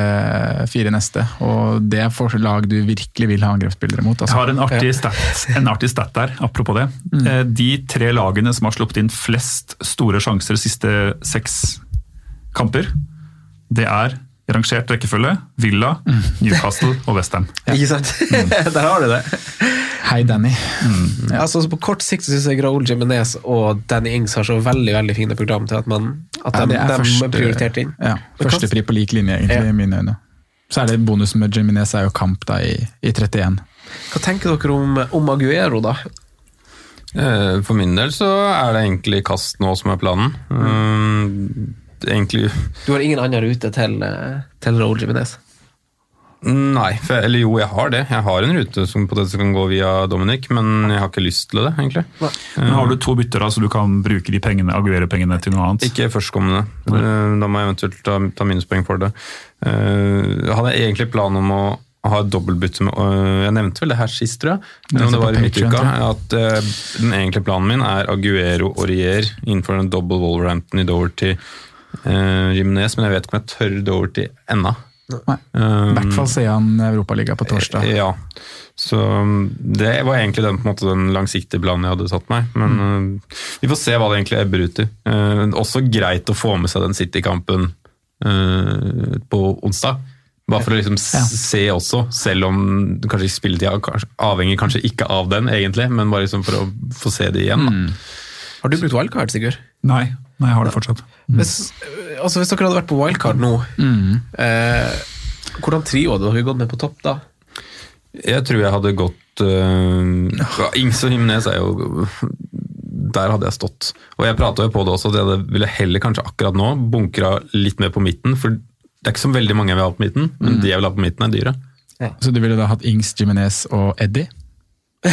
fire neste. Og det er for lag du virkelig vil ha angrepsspillere mot. Altså. Jeg har en artig, stat, en artig stat der, apropos det. Mm. De tre lagene som har sluppet inn flest store sjanser de siste seks kamper, det er rangert rekkefølge Villa, Newcastle og Westham. Ikke sant? [LAUGHS] Der har du det. Hei, Danny. Ja, altså, på kort sikt så syns jeg Raúl Jimenez og Danny Ings har så veldig veldig fine program til at, man, at Ja, de, er de første- er prioritert inn. Ja, Førstepri på lik linje, egentlig, Ja. i mine øyne. Så er det bonusen med Jiminez er jo kamp da i, i 31. Hva tenker dere om, om Aguero, da? Eh, For min del så er det egentlig kast nå som er planen. Mm, Egentlig Du har ingen annen rute til, eh, til Raúl Jiménez? Nei, for, eller jo, jeg har det. Jeg har en rute som potensielt kan gå via Dominic, men jeg har ikke lyst til det, egentlig. Men har du to bytter, da, så du kan bruke de pengene, Aguero-pengene til noe annet? Ikke førstkommende. Eh, Da må jeg eventuelt ta, ta minuspoeng for det. Eh, Jeg hadde egentlig plan om å ha et dobbeltbytte med øh, Jeg nevnte vel det her sist, tror jeg. Det Om det var i midtuka. At eh, den egentlige planen min er Aguero og Rier innenfor en double Wolverhampton i Doverty uh, Jimenez, men jeg vet ikke om jeg tør Doverty ennå. Nei. I hvert fall siden han Europaliga på torsdag. Eh, Ja, så um, det var egentlig den, på en måte, den langsiktige planen jeg hadde satt meg. Men uh, vi får se hva det egentlig ebber ut i. Uh, også greit å få med seg den City-kampen uh, på onsdag. Bare for å liksom Ja. se også, selv om kanskje spilletida kanskje, avhenger kanskje ikke av den, egentlig, men bare liksom for å få se det igjen. Da. Har du brukt wildcard, Sigurd? Nei, nei, jeg har det fortsatt. Hvis, altså, hvis dere hadde vært på wildcard nå, eh, hvordan trio hadde dere gått med på topp da? Jeg tror jeg hadde gått uh, [LAUGHS] Ings og Himnes er jo der hadde jeg stått. Og jeg prata jo på det også, at jeg ville heller kanskje akkurat nå bunkra litt mer på midten. For det er ikke så veldig mange jeg vil ha på midten, men Mm. de jeg vil ha på midten, er dyre. Så du ville da hatt Ings, Jimenez og Eddie? Den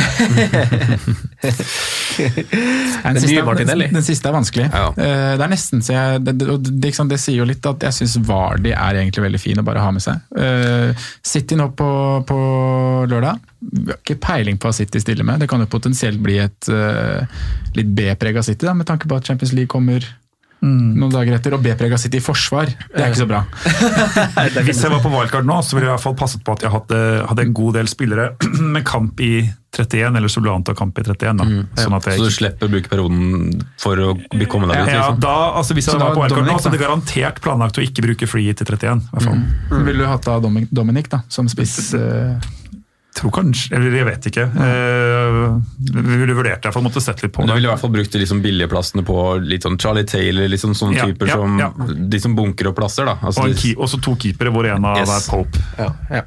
siste er- Den, den siste er vanskelig. Eh, Det er nesten så jeg det, det, det, det sier jo litt at jeg syns Vardi er egentlig veldig fin å bare ha med seg. Uh, City nå på, på lørdag. Vi har ikke peiling på hva City stiller med. Det kan jo potensielt bli et uh, litt B-prega City, da, med tanke på at Champions League kommer noen dager etter. Og B-prega City i forsvar, det er ikke så bra. [LAUGHS] Hvis jeg var på wildcard nå, så ville jeg i hvert fall passet på at jeg hadde, hadde en god del spillere [CLEARS THROAT] med kamp i 31, eller så suppleant av kamp i 31. Da. Sånn at jeg Så du slipper å bruke perioden for å bli- komme deg dit? ja, Liksom. da, altså Hvis jeg så var på wildcard nå, så hadde jeg garantert planlagt å ikke bruke free til 31. i hvert fall. Ville du hatt da Dominic, da, som spiss? eh, Tror kanskje, eller jeg vet ikke. Eh, vi ville vurdert det, i hvert fall måtte sett litt på det. du ville i hvert fall brukt de liksom billige plassene på litt sånn Charlie Taylor, liksom sånne Ja, typer ja, som ja. de som bunker opp plasser. da. Altså, Og så de- også to keepere, hvor en av Yes. er Pope. Ja, ja.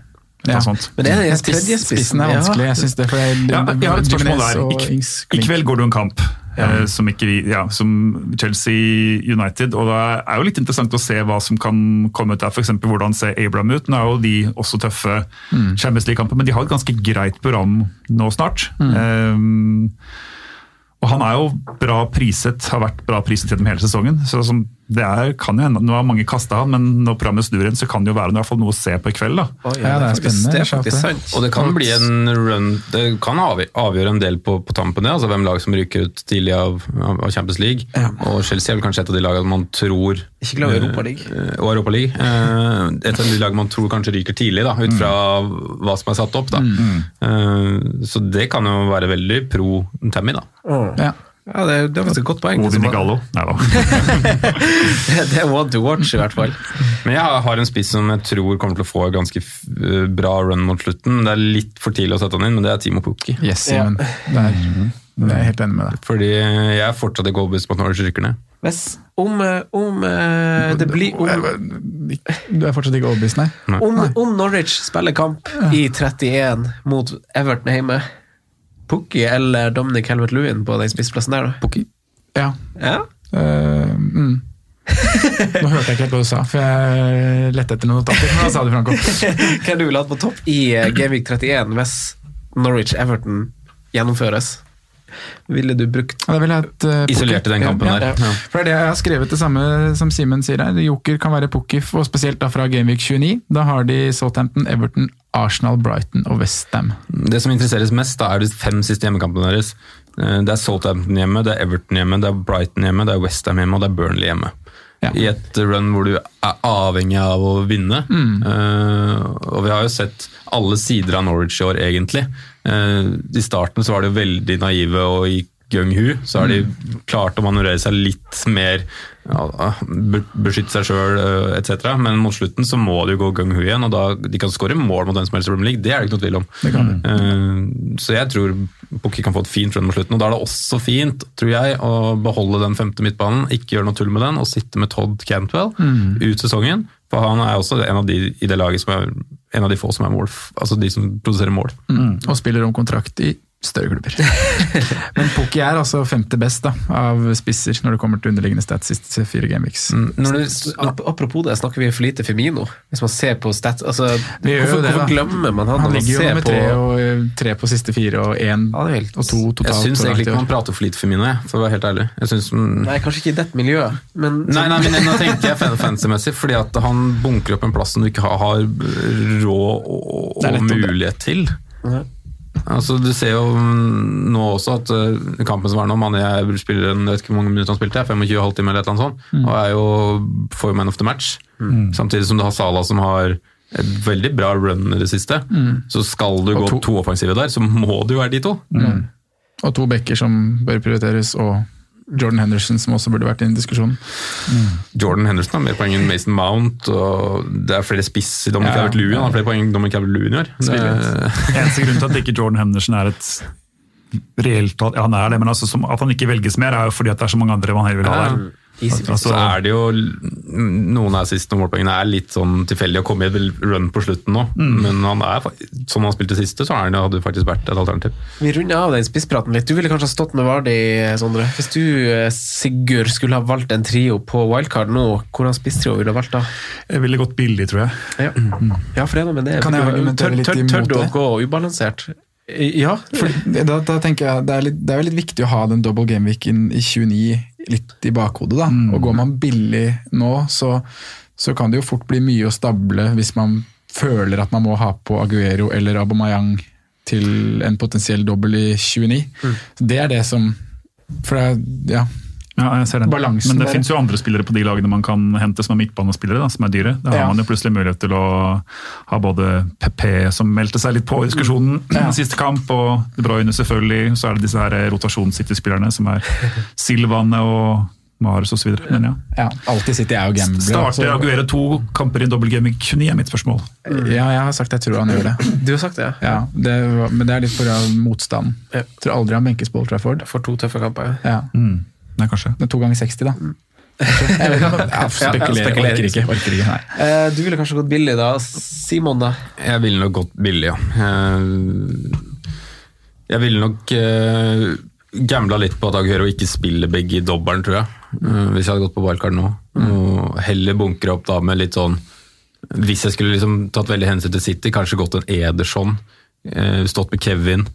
Ja. Sånt. Men det er den tredje spissen. Er ja. vanskelig, jeg synes det. For jeg, Ja, jeg har et spørsmål der. I, I kveld går det en kamp Ja. som, ikke ja, som Chelsea United, og det er jo litt interessant å se hva som kan komme ut der. F.eks. hvordan ser Abraham ut? Nå er jo de også tøffe Mm. Champions League-kamper, men de har et ganske greit program nå snart. Mm. Eh, og han er jo bra priset, har vært bra priset gjennom hele sesongen. så som, det er, kan jo hende, Nå har mange kasta han, men når programmet snur igjen, så kan det jo være i hvert fall noe å se på i kveld. da. Oh, Ja, det er spennende, Det er faktisk sant. Og det kan bli en run Det kan avgjøre, en del på, på tampen, det, altså hvem lag som ryker ut tidlig av, av Champions League. Og Chelsea er vel kanskje et av de lagene man tror Ikke glem Europa League. eh, Og Europa League. Eh, Et av de lag man tror kanskje ryker tidlig, da, ut fra hva som er satt opp. da. Eh, Så det kan jo være veldig pro Tammy, da. Ja. Ja, det, det var et godt poeng. Odin Igallo. Nei da. [LAUGHS] Det er one to watch, i hvert fall. Men jeg har- en spiss som jeg tror kommer til å få et ganske eh, bra run mot slutten. Det er litt for tidlig å sette han inn, men det er Timo Pukki. Yes. Der. Det er helt enig med deg. Fordi jeg er fortsatt ikke overbevist på at Norwich rykker ned. Hvis, om, eh, om eh, det blir om, Du er fortsatt ikke overbevist, nei? om, om Norwich spiller kamp i 31 mot Everton hjemme, Pukki eller Dominic Helmet-Lewin på den spissplassen der, da? Pukki. Ja. Ja? Uh, mm. Nå hørte jeg ikke helt hva du sa, for jeg lette etter noen notater. Men hva sa du, Franco? [LAUGHS] Hvem du ville hatt på topp i Gamevik Gameweek 31 hvis Norwich-Everton gjennomføres? Ville du brukt Ja, ville vil jeg at, eh, Isolert i den kampen ja, der. Ja. Ja. For det er det jeg har skrevet det samme som Simen sier her. Joker kan være Pukki, og spesielt da fra Gameweek 29. Da har de Southampton, Everton, Arsenal, Brighton og Westham. Det som interesseres mest, da er de fem siste hjemmekampene deres. Eh, Det er Southampton hjemme, det er Everton hjemme, det er Brighton hjemme, det er Westham hjemme og det er Burnley hjemme. Ja. I et run hvor du er avhengig av å vinne. Eh, og vi har jo sett alle sider av Norwich i år, egentlig. Eh, I starten så var de jo veldig naive og gikk gung-hu. Så har de klart å manøvrere seg litt mer ja, beskytte seg sjøl etc. Men mot slutten så må de jo gå gung-hu igjen, og da de kan skåre mål mot den som helst i Premier League. Det er det ikke noe tvil om. Eh, Så jeg tror Pukki kan få et fint run mot slutten. Og da er det også fint, tror jeg, å beholde den femte midtbanen, ikke gjøre noe tull med den, og sitte med Todd Cantwell ut sesongen. For han er også en av de i det laget som er en av de få som er mål, altså de som produserer mål. Mm. Og spiller om kontrakt i større klubber. [LAUGHS] Men Pukki er altså femte best da, av spisser når det kommer til underliggende stats siste fire gameweeks. Når du, Apropos det, snakker vi for lite Femino. Hvis man ser på stats altså, hvorfor, det, hvorfor glemmer man han Han ligger jo med på tre, og, eh, tre på siste fire og én Ja, helt- og to jeg totalt. syns egentlig ikke man prater for lite Femino, jeg, for å være helt ærlig. Jeg synes, mm, Nei, kanskje ikke i dette miljøet, men Nei, nei, men nå tenker jeg fancy-messig, fordi at han bunker opp en plass som du ikke har, har råd og, og mulighet til. Ja. Altså, Du ser jo mm, nå også at uh, kampen som var nå, Mané spiller en, vet ikke hvor mange minutter han spilte, 25 halvtime eller et eller annet sånt, Mm. og er jo for man of the match. Samtidig som du har Salah som har et veldig bra run i det siste. Så skal du Mm. Og gå to- to offensive der, så må det jo være de to. Mm. Og to backer som bør prioriteres, og Jordan Henderson som også burde vært i en diskusjon. Jordan Henderson har mer poeng enn Mason Mount, og det er flere spiss i Dominic Ja, Calvert-Lewin. Han har flere poeng enn Dominic Calvert-Lewin i år. Det- [LAUGHS] Eneste grunn til at ikke Jordan Henderson er et reelt ja, han er det, men altså, som, at han ikke velges mer, er jo fordi at det er så mange andre man heller vil ha Ja. Der. så er det jo Noen av siste målpoengene er litt sånn tilfeldig å komme i et run på slutten nå, Mm. men han er, som han spilte siste, så er han, hadde det faktisk vært et alternativ. Vi runder av den spisspraten litt. Du ville kanskje ha stått med Vardi, Sondre. Hvis du, eh, Sigurd, skulle ha valgt en trio på wildcard nå, hvordan spisstrio ville du ha valgt da? Jeg ville gått billig, tror jeg. Ja, ja for noe med det. Kan jeg argumentere litt imot det? tør du å gå ubalansert? Ja. For, da, da tenker jeg det er, litt, det er jo litt viktig å ha den double gameweeken i 29 litt i bakhodet. da. Mm. Og går man billig nå, så, så kan det jo fort bli mye å stable hvis man føler at man må ha på Aguero eller Abomayang til en potensiell dobbel i 29. Mm. Det er det som For det er, ja, Ja, jeg ser den. Balansen Men det fins jo andre spillere på de lagene man kan hente som er midtbanespillere, da, som er dyre. Da har Ja. man jo plutselig mulighet til å ha både PP, som meldte seg litt på i diskusjonen [CLEARS THROAT] Ja. siste kamp, og De Bruyne selvfølgelig. Så er det disse her rotasjons-City-spillerne som er [LAUGHS] Silvane og Mares osv. Men ja. ja, alltid City er jo gambler. Starter så- Aguero to kamper i en dobbel kunne i 29, er mitt spørsmål. Ja, jeg har sagt jeg tror han gjør det. [CLEARS THROAT] Du har sagt det, Ja, det var, Men det er litt pga. motstand. Ja. Jeg tror aldri han benkes på Old Trafford. For to tøffe kamper. Ja. Mm. Nei, kanskje. Det er to ganger 60, da. [LAUGHS] Jeg vet ikke, ja, spekulerer, orker ikke. Orker ikke nei. Eh, Du ville kanskje gått billig da. Simon, da? Jeg ville nok gått billig, ja. Eh, Jeg ville nok uh, gambla litt på at Aguero ikke spiller begge i dobbelen, tror jeg. Eh, hvis jeg hadde gått på wildcard nå. Og heller bunkre opp da med litt sånn Hvis jeg skulle liksom tatt veldig hensyn til City, kanskje gått en Ederson. eh, stått med Kevin.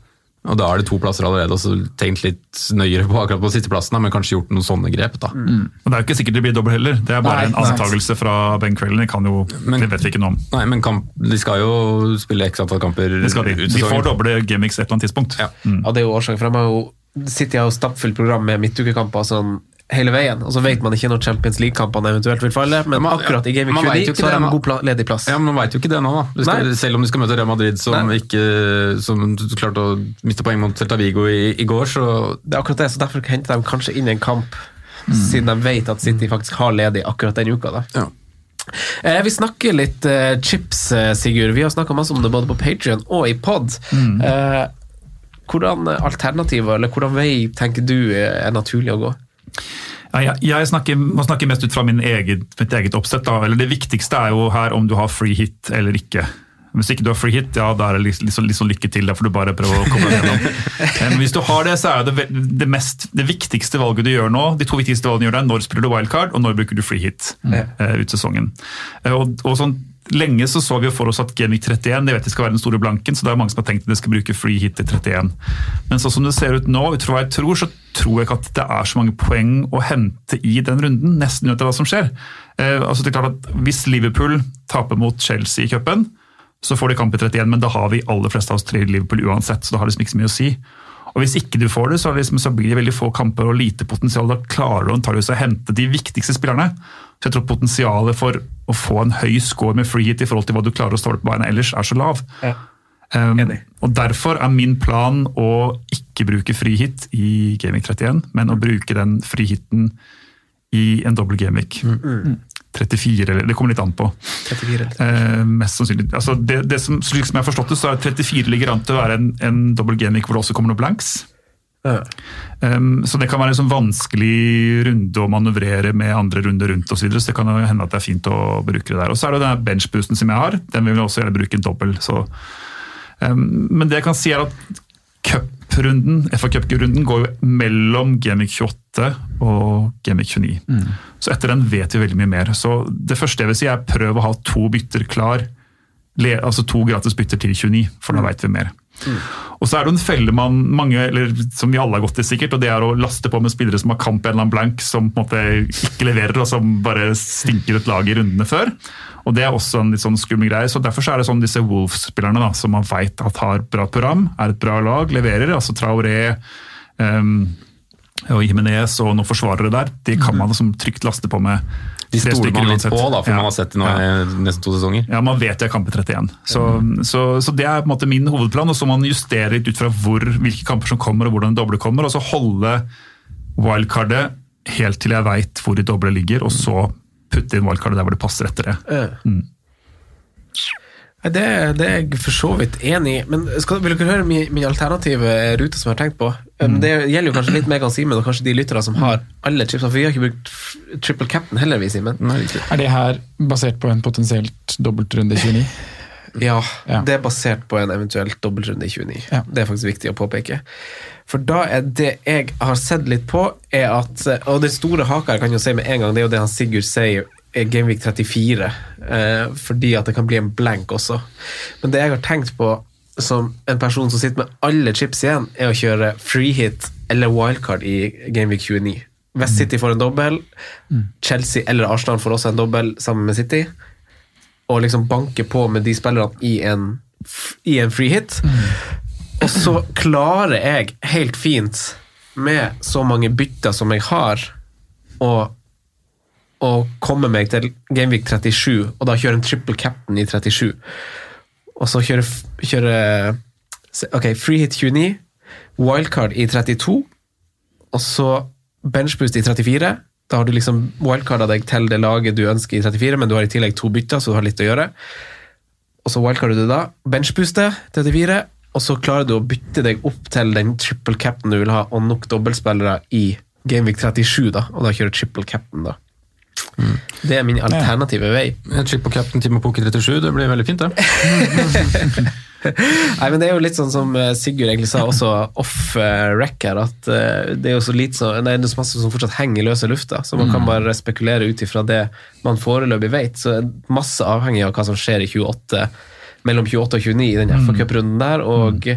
Og da er det to plasser allerede, og så tenkt litt nøyere på akkurat på sitteplassen, da, men kanskje gjort noen sånne grep. da. Og Det er jo ikke sikkert det blir dobbel heller. Det er bare Nei, en antakelse fra Ben Crellen. Det, kan jo, det vet vi ikke noe om. Nei, men kamp, de skal jo spille x antall kamper Det skal de. de får doble gameweeks et eller annet tidspunkt. Ja, det er jo årsaken, for de har jo sitter har jo stappfullt program med midtukekamper sånn hele veien, og så vet man ikke når Champions League-kampene eventuelt vil falle, men Man- akkurat i Game man Week vet 29 så har de en god ledig plass. Ja, men Man veit jo ikke det nå, da. Skal, selv om du skal møte Real Madrid, som, ikke, som klarte å miste poeng mot Celta Vigo i, i går, så Det er akkurat det, så derfor henter de kanskje inn en kamp, siden de vet at City faktisk har ledig akkurat den uka. da. Ja. Eh, vi snakker litt eh, chips, eh, Sigurd. Vi har snakka masse om det både på Patrion og i pod. Mm. hvordan alternativer, eller hvordan vei tenker du er naturlig å gå? Ja, jeg, jeg snakker, må snakke mest ut fra min eget, mitt eget oppsett. Da. Eller det viktigste er jo her om du har free hit eller ikke. Hvis ikke du har free hit, ja, da er det liksom, sånn- sånn lykke til. Da får du bare prøve å komme deg gjennom. [LAUGHS] Men hvis du har det, så er det det, mest, det viktigste valget du gjør nå, de to viktigste valgene du gjør, deg, er når spiller du wildcard, og når bruker du free hit eh, ut sesongen. Uh, og, og sånn, Lenge så, så vi for oss at Genvik 31 det vet det skal være den store blanken, så det er mange som har tenkt at de skal bruke free hit til 31. Men sånn som det ser ut nå, ut fra hva jeg tror, så tror jeg ikke at det er så mange poeng å hente i den runden, nesten uansett hva som skjer. Eh, altså det er klart at Hvis Liverpool taper mot Chelsea i cupen, så får de kamp i 31, men da har vi aller fleste av oss tre i Liverpool uansett, så da har det liksom ikke så mye å si. Og Hvis ikke du får det, så, liksom, så blir det veldig få kamper og lite potensial. Da klarer du antageligvis å hente de viktigste spillerne. Så jeg tror potensialet for å få en høy score med freehit i forhold til hva du klarer å stå på beina ellers, er så lav. Um, og Derfor er min plan å ikke bruke free i Gaming 31, men å bruke den frihiten i en dobbel Gaming. 34, eller det kommer litt an på. 34. Eh, mest sannsynlig. Altså det, det som, slik som jeg har forstått det, så er 34 ligger an til å være en, en dobbel gaming hvor det også kommer noen blanks. Um, så det kan være en sånn vanskelig runde å manøvrere med andre runder rundt osv. Så, videre, så det kan jo hende at det er fint å bruke det der. Og så er det den benchboosten som jeg har. Den vil jeg også gjerne bruke dobbel. Um, men det jeg kan si er at cuprunden, FA Cup-runden går jo mellom Gamic 28 og Gamic 29. Så etter den vet vi veldig mye mer. Så det første jeg vil si er prøv å ha to bytter klar. Le, altså to gratis bytter til 29, for da vet vi mer. Og så er det en felle man, mange, eller som vi alle har gått i sikkert, og det er å laste på med spillere som har kamp en eller annen blank, som på en måte ikke leverer, og som bare stinker et lag i rundene før. Og Det er også en litt sånn skummel greie. så Derfor så er det sånn disse Wolves-spillerne som man vet har bra program, er et bra lag, leverer. altså Traoré, um, og Jimenez og noen forsvarere der, de kan man liksom trygt laste på med De stoler stykker man litt på, da, for Ja. man har sett det nå i nesten to sesonger. Ja, man vet de har kamper i 31. Så, så, så det er på en måte min hovedplan. Og så må man justere litt ut fra hvor, hvilke kamper som kommer og hvordan doble kommer. Og så holde wildcardet helt til jeg veit hvor de doble ligger, og så putte inn wildcardet der hvor det passer etter det. Mm. Det, det er jeg for så vidt enig i, men skal, vil dere høre min, min alternative rute som jeg har tenkt på? Mm. Det gjelder jo kanskje litt Megan Simen og kanskje de lytterne som har alle chipsene, for vi har ikke brukt triple cap'n heller, vi, Simen. Er det her basert på en potensielt dobbeltrunde 29? [LAUGHS] Ja, Ja. det er basert på en eventuelt dobbeltrunde i 29. Ja. Det er faktisk viktig å påpeke. For da er det jeg har sett litt på, er at Og det store haka jeg kan jo si med en gang, det er jo det han Sigurd sier er Gameweek 34, eh, fordi at det kan bli en blank også. Men det jeg har tenkt på som en person som sitter med alle chips igjen, er å kjøre free hit eller wildcard i Gameweek 29. West City får en dobbel, Chelsea eller Arsenal får også en dobbel sammen med City og liksom banke på med de spillerne i en, i en free hit. Og så klarer jeg helt fint, med så mange bytter som jeg har, å, å komme meg til Gameweek 37, og da kjøre en triple captain i 37. Og så kjøre, kjøre Ok, free hit 29, wildcard i 32, og så benchboost i 34. Da har du liksom wildcarda deg til det laget du ønsker i 34, men du har i tillegg to bytter, så du har litt å gjøre. Og så wildcarder du da, benchbooster 34, og så klarer du å bytte deg opp til den triple captain du vil ha, og nok dobbeltspillere i Gameweek 37, da, og da kjører triple captain, da. Det er min alternative vei. Triple captain Timo Pukki 37, det blir veldig fint, det. [LAUGHS] Nei, men Det er jo litt sånn som eh, Sigurd egentlig sa, også off rack her, at eh, det er jo så lite så, nei, det er så masse som fortsatt henger i løse lufta, så man kan bare spekulere ut ifra det man foreløpig vet. Så masse avhengig av hva som skjer i 28, mellom 28 og 29 i den FA-cuprunden der, og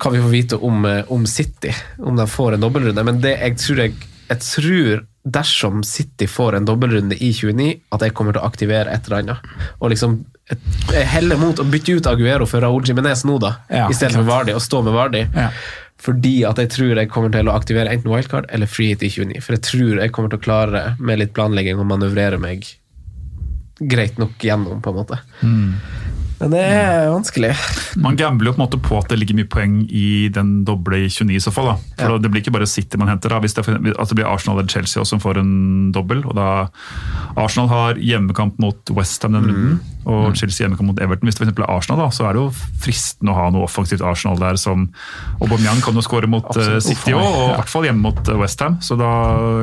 hva vi får vite om, eh, om City, om de får en dobbeltrunde. Men det jeg tror jeg, jeg tror dersom City får en dobbeltrunde i 29, at jeg kommer til å aktivere et eller annet. Og liksom jeg heller mot å bytte ut Aguero for Raúl Jiménez nå, da, Ja, i stedet for Vardy, og stå med Vardy. Ja. Fordi at jeg tror jeg kommer til å aktivere enten wildcard eller freehit i 29. For jeg tror jeg kommer til å klare, med litt planlegging, å manøvrere meg greit nok gjennom, på en måte. Men det er vanskelig. Man gambler jo på en måte på at det ligger mye poeng i den doble i 29 i så fall. da. For Ja. Det blir ikke bare City man henter, da. hvis det, at det blir Arsenal eller Chelsea også som får en dobbel. og da Arsenal har hjemmekamp mot Westham den runden, og Chelsea hjemmekamp mot Everton. Hvis det for eksempel er Arsenal, da, så er det jo fristende å ha noe offensivt Arsenal der. som Aubameyang kan jo skåre mot eh, Absolutt. City òg, og i hvert fall hjemme mot eh, Westham. Så da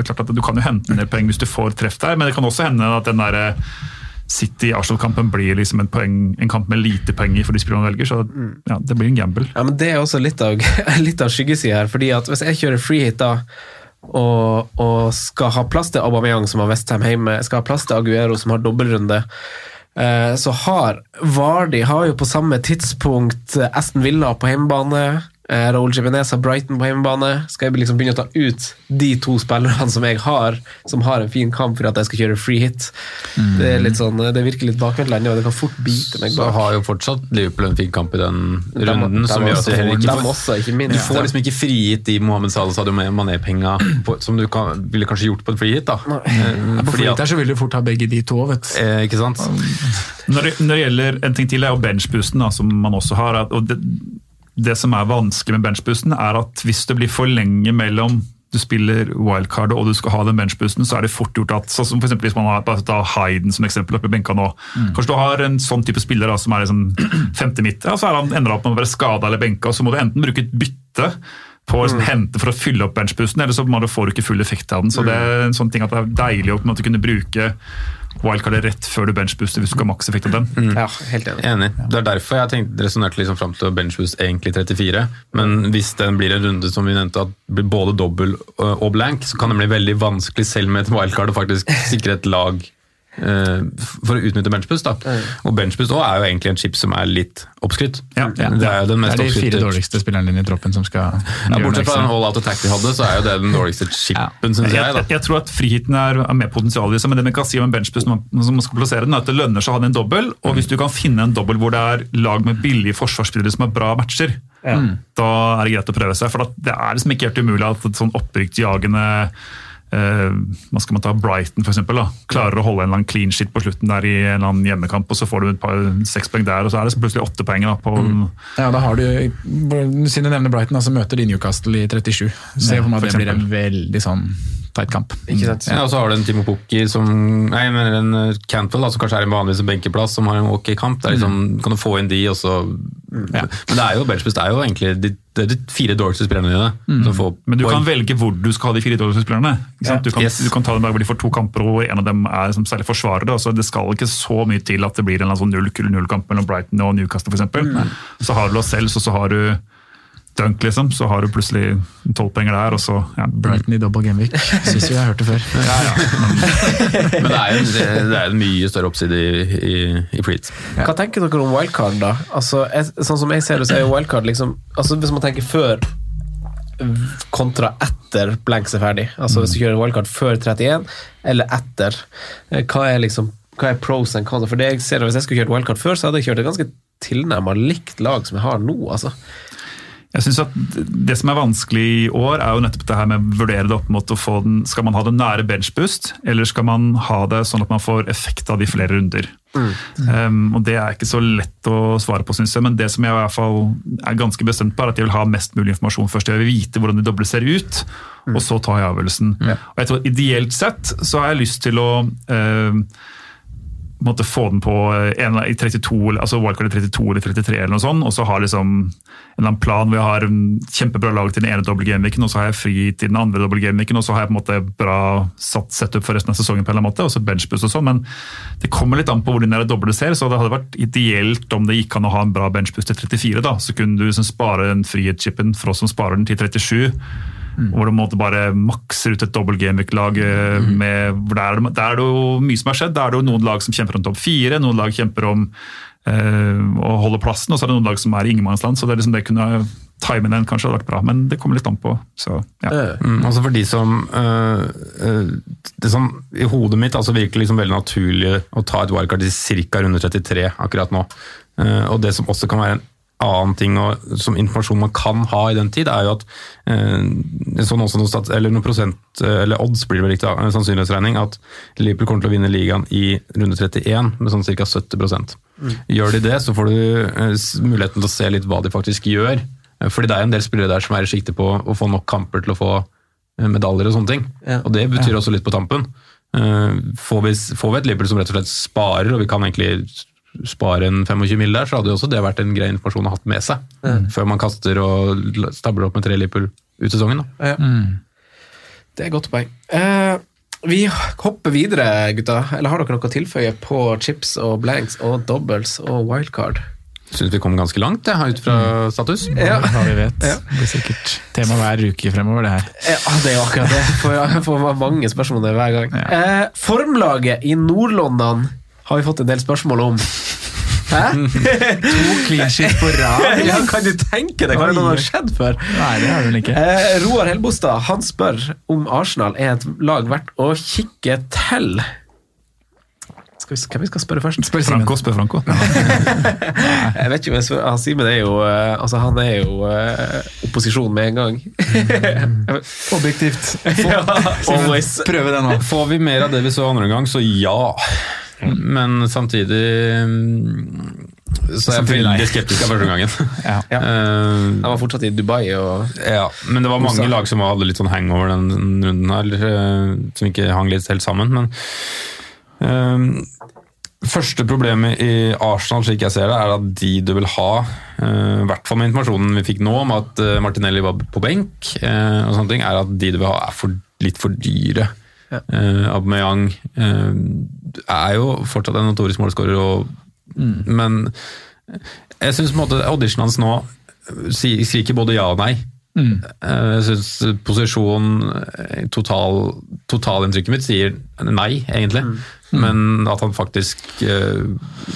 klart at du kan jo hente en del poeng hvis du får treff der, men det kan også hende at den der City-Arsenal-kampen blir liksom en, poeng, en kamp med lite penger for de spillerne man velger. Så ja, det blir en gamble. Ja, men Det er også litt av, [LAUGHS] litt av skyggesida her. fordi at Hvis jeg kjører free hit da, og, og skal ha plass til Aubameyang som har Westham hjemme, skal ha plass til Aguero som har dobbeltrunde, eh, så har Vardy har jo på samme tidspunkt eh, Aston Villa på hjemmebane. Eh, Raúl Jimenez har Brighton på hjemmebane. Skal jeg liksom begynne å ta ut de to spillerne som jeg har, som har en fin kamp for at jeg skal kjøre free hit? Det er litt sånn, det virker litt bakvendtland, og det kan fort bite meg bak. Så har jo fortsatt Liverpool en fin kamp i den runden, dem som gjør at de heller ikke dem får også, ikke minst, Du får liksom ikke frigitt de Mohammed Salah Sadio Mané-penga som du kan, ville kanskje gjort på en free hit, da. Eh, På free hit her så vil du fort ha begge de to, vet du. eh, ikke sant? Når det, når det gjelder en ting til, er jo benchboosten, som man også har. at- og det, det som er vanskelig med benchboosten, er at hvis det blir for lenge mellom du spiller wildcard og du skal ha den benchboosten, så er det fort gjort at sånn som for Hvis man har ta Hayden som eksempel oppe i benka nå. Kanskje du har en sånn type spiller da, som er liksom [CLEARS THROAT] femte midt, ja, så han, ender han opp med å være skada eller benka, så må du enten bruke et bytte på å mm. hente for å fylle opp benchboosten, eller så får du ikke full effekt av den. Så det er en sånn ting at det er deilig å kunne bruke wildcardet rett før du benchbooster hvis du skal ha maks effekt av den. Ja, helt enig. Enig. Det er derfor jeg tenkte, resonnerte liksom fram til benchboost egentlig 34. Men hvis den blir en runde som vi nevnte, at blir både dobbel øh, og blank, så kan det bli veldig vanskelig selv med et wildcard å faktisk sikre et lag for å utnytte benchbus. da. Og benchbus også er jo egentlig en chip som er litt oppskrytt. Ja, Ja, Det er jo den mest det er de fire dårligste spillerne dine i troppen som skal ja, Bortsett fra den all out attack de hadde, så er jo det den dårligste chipen, syns jeg. Jeg, da. jeg tror at friheten er, er med potensial i seg, men det man kan si om en benchbus når man, skal plassere den, er at det lønner seg å ha den dobbel, og hvis du kan finne en dobbel hvor det er lag med billige forsvarsspillere som har bra matcher, da er det greit å prøve seg. For det er liksom ikke helt umulig at et sånn opprykksjagende eh, hva skal man ta, Brighton for eksempel, da, klarer å holde en eller annen clean shit på slutten der i en eller annen hjemmekamp, og så får du et par seks poeng der, og så er det så plutselig åtte poeng. da, på Ja, da har du, Siden du nevner Brighton, altså møter de Newcastle i 37. Se for meg at det blir en veldig sånn tight kamp. Ikke sant? Ja, og så har du en Timo Pukki som Nei, men en eh, Cantwell, da, som kanskje er en vanligvis benkeplass, som har en ok kamp. Det er liksom, Kan du få inn de, og så Men det er jo benchboost, det er jo egentlig de, det er de fire dårligste spillerne dine som får Men du point. kan velge hvor du skal ha de fire dårligste spillerne. Ikke sant? Du, kan, Yes. du kan ta dem der hvor de får to kamper, og en av dem er som særlig forsvarere. Altså, det skal ikke så mye til at det blir en null-kull-null-kamp mellom Brighton og Newcastle f.eks. Så har du oss selv, så, så har du Dunk, liksom. Så har du plutselig tolvpenger der, og så ja. Brighton i double gameweek. Syns vi jeg det før. [LAUGHS] Men det er jo en, det er en mye større oppside i, i, i Preet. Hva tenker dere om wildcard, da? Altså, jeg, sånn som jeg ser det, så er jo wildcard liksom altså Hvis man tenker før kontra etter blanks er ferdig, altså hvis du kjører wildcard før 31 eller etter, eh, hva er liksom hva er pros and cons? For det jeg ser, Hvis jeg skulle kjørt wildcard før, så hadde jeg kjørt et ganske tilnærma likt lag som jeg har nå. altså. Jeg synes at Det som er vanskelig i år, er jo nettopp det her med å vurdere det opp mot å få den Skal man ha det nære benchboost, eller skal man ha det sånn at man får effekt av de flere runder? Um, og Det er ikke så lett å svare på, synes jeg, men det som jeg i hvert fall er ganske bestemt på, er at jeg vil ha mest mulig informasjon først. Jeg vil vite hvordan de doble ser ut, og så tar jeg avgjørelsen. Og jeg tror Ideelt sett så har jeg lyst til å um, måtte få den på eh, en, i 32, altså wildcard i 32 eller 33 eller noe sånt, og så har liksom en eller annen plan. Hvor jeg har kjempebra lag til den ene dobbeltgameweeken, og så har jeg fri til den andre dobbeltgameweeken, og så har jeg på en måte bra satt setup for resten av sesongen på en eller annen måte, og så benchboost og sånn, men det kommer litt an på hvor de doble ser, så det hadde vært ideelt om det gikk an å ha en bra benchboost til 34 da, så kunne du liksom spare den frihetschipen for oss som sparer den til 37, hvor du måtte bare makser ut et dobbelt gameweek-lag. Mm. med- Der, er der er det jo mye som har skjedd. Der er det jo noen lag som kjemper om topp fire, noen lag kjemper om øh, å holde plassen, og så er det noen lag som er i ingenmannsland. Så det, er liksom, det kunne timen den kanskje hadde vært bra, men det kommer litt an på. Så, ja. Mm, altså for de som øh, øh, Det som i hodet mitt altså virker liksom veldig naturlig å ta et wildcard til ca. runde 33 akkurat nå. Uh, og det som også kan være en annen ting og, som informasjon man kan ha i den tid, er jo at eh, sånn også noe, stats- eller noen prosent, eller odds blir det vel riktig, en sannsynlighetsregning, at Liverpool kommer til å vinne ligaen i runde 31 med sånn ca. 70% Gjør de det, så får du eh, muligheten til å se litt hva de faktisk gjør. Eh, Fordi det er en del spillere der som er i sikte på å få nok kamper til å få eh, medaljer og sånne ting. Ja. Og det betyr også litt på tampen. Eh, Får vi, får vi et Liverpool som rett og slett sparer, og vi kan egentlig spare en 25 mil der, så hadde jo også det vært en grei informasjon å ha med seg. Før man kaster og stabler opp med tre Liverpool ut sesongen. Da. Det er et godt poeng. Eh, vi hopper videre, gutta. Eller har dere noe å tilføye på chips og blanks og doubles og wildcard? Syns vi kom ganske langt, jeg, ut fra status. Ja. Hva vi vet. Det blir sikkert tema hver uke fremover, det her. Ja, det er jo akkurat det. Jeg får mange spørsmål det hver gang. Eh, formlaget i Nord-London har vi fått en del spørsmål om. [LAUGHS] Hæ? [LAUGHS] To clean shit på rad. [LAUGHS] ja, kan du tenke deg hva det har skjedd før? Nei, det har vel ikke. Eh, Roar Helbostad han spør om Arsenal er et lag verdt å kikke til. Skal vi, hvem vi skal spørre først? Spør. Franco, spør Franco. Jeg vet ikke om jeg spør, han Simen er jo eh, altså Han er jo uh, opposisjon med en gang. Objektivt. ja, always. Prøve det nå. Får vi mer av det vi så andre gang, så ja. Men samtidig mm, så er jeg Samtidig veldig skeptisk av første gangen. [LAUGHS] Ja. Ja. Eh, Han var fortsatt i Dubai og Ja, men det var mange lag som hadde litt sånn hangover den, den runden her, eh, som ikke hang litt helt sammen. Men uh, første problemet i Arsenal, slik jeg ser det, er at de du vil ha, i hvert fall med informasjonen vi fikk nå om at Martinelli var på benk, og sånne ting, er at de du vil ha er for, litt for dyre. Eh, Aubameyang eh, er jo fortsatt en notorisk målskårer, og, men jeg syns auditionen hans nå skriker både ja og nei. Mm. Jeg syns posisjon, eh, total, totalinntrykket mitt sier nei, egentlig. Men at han faktisk eh,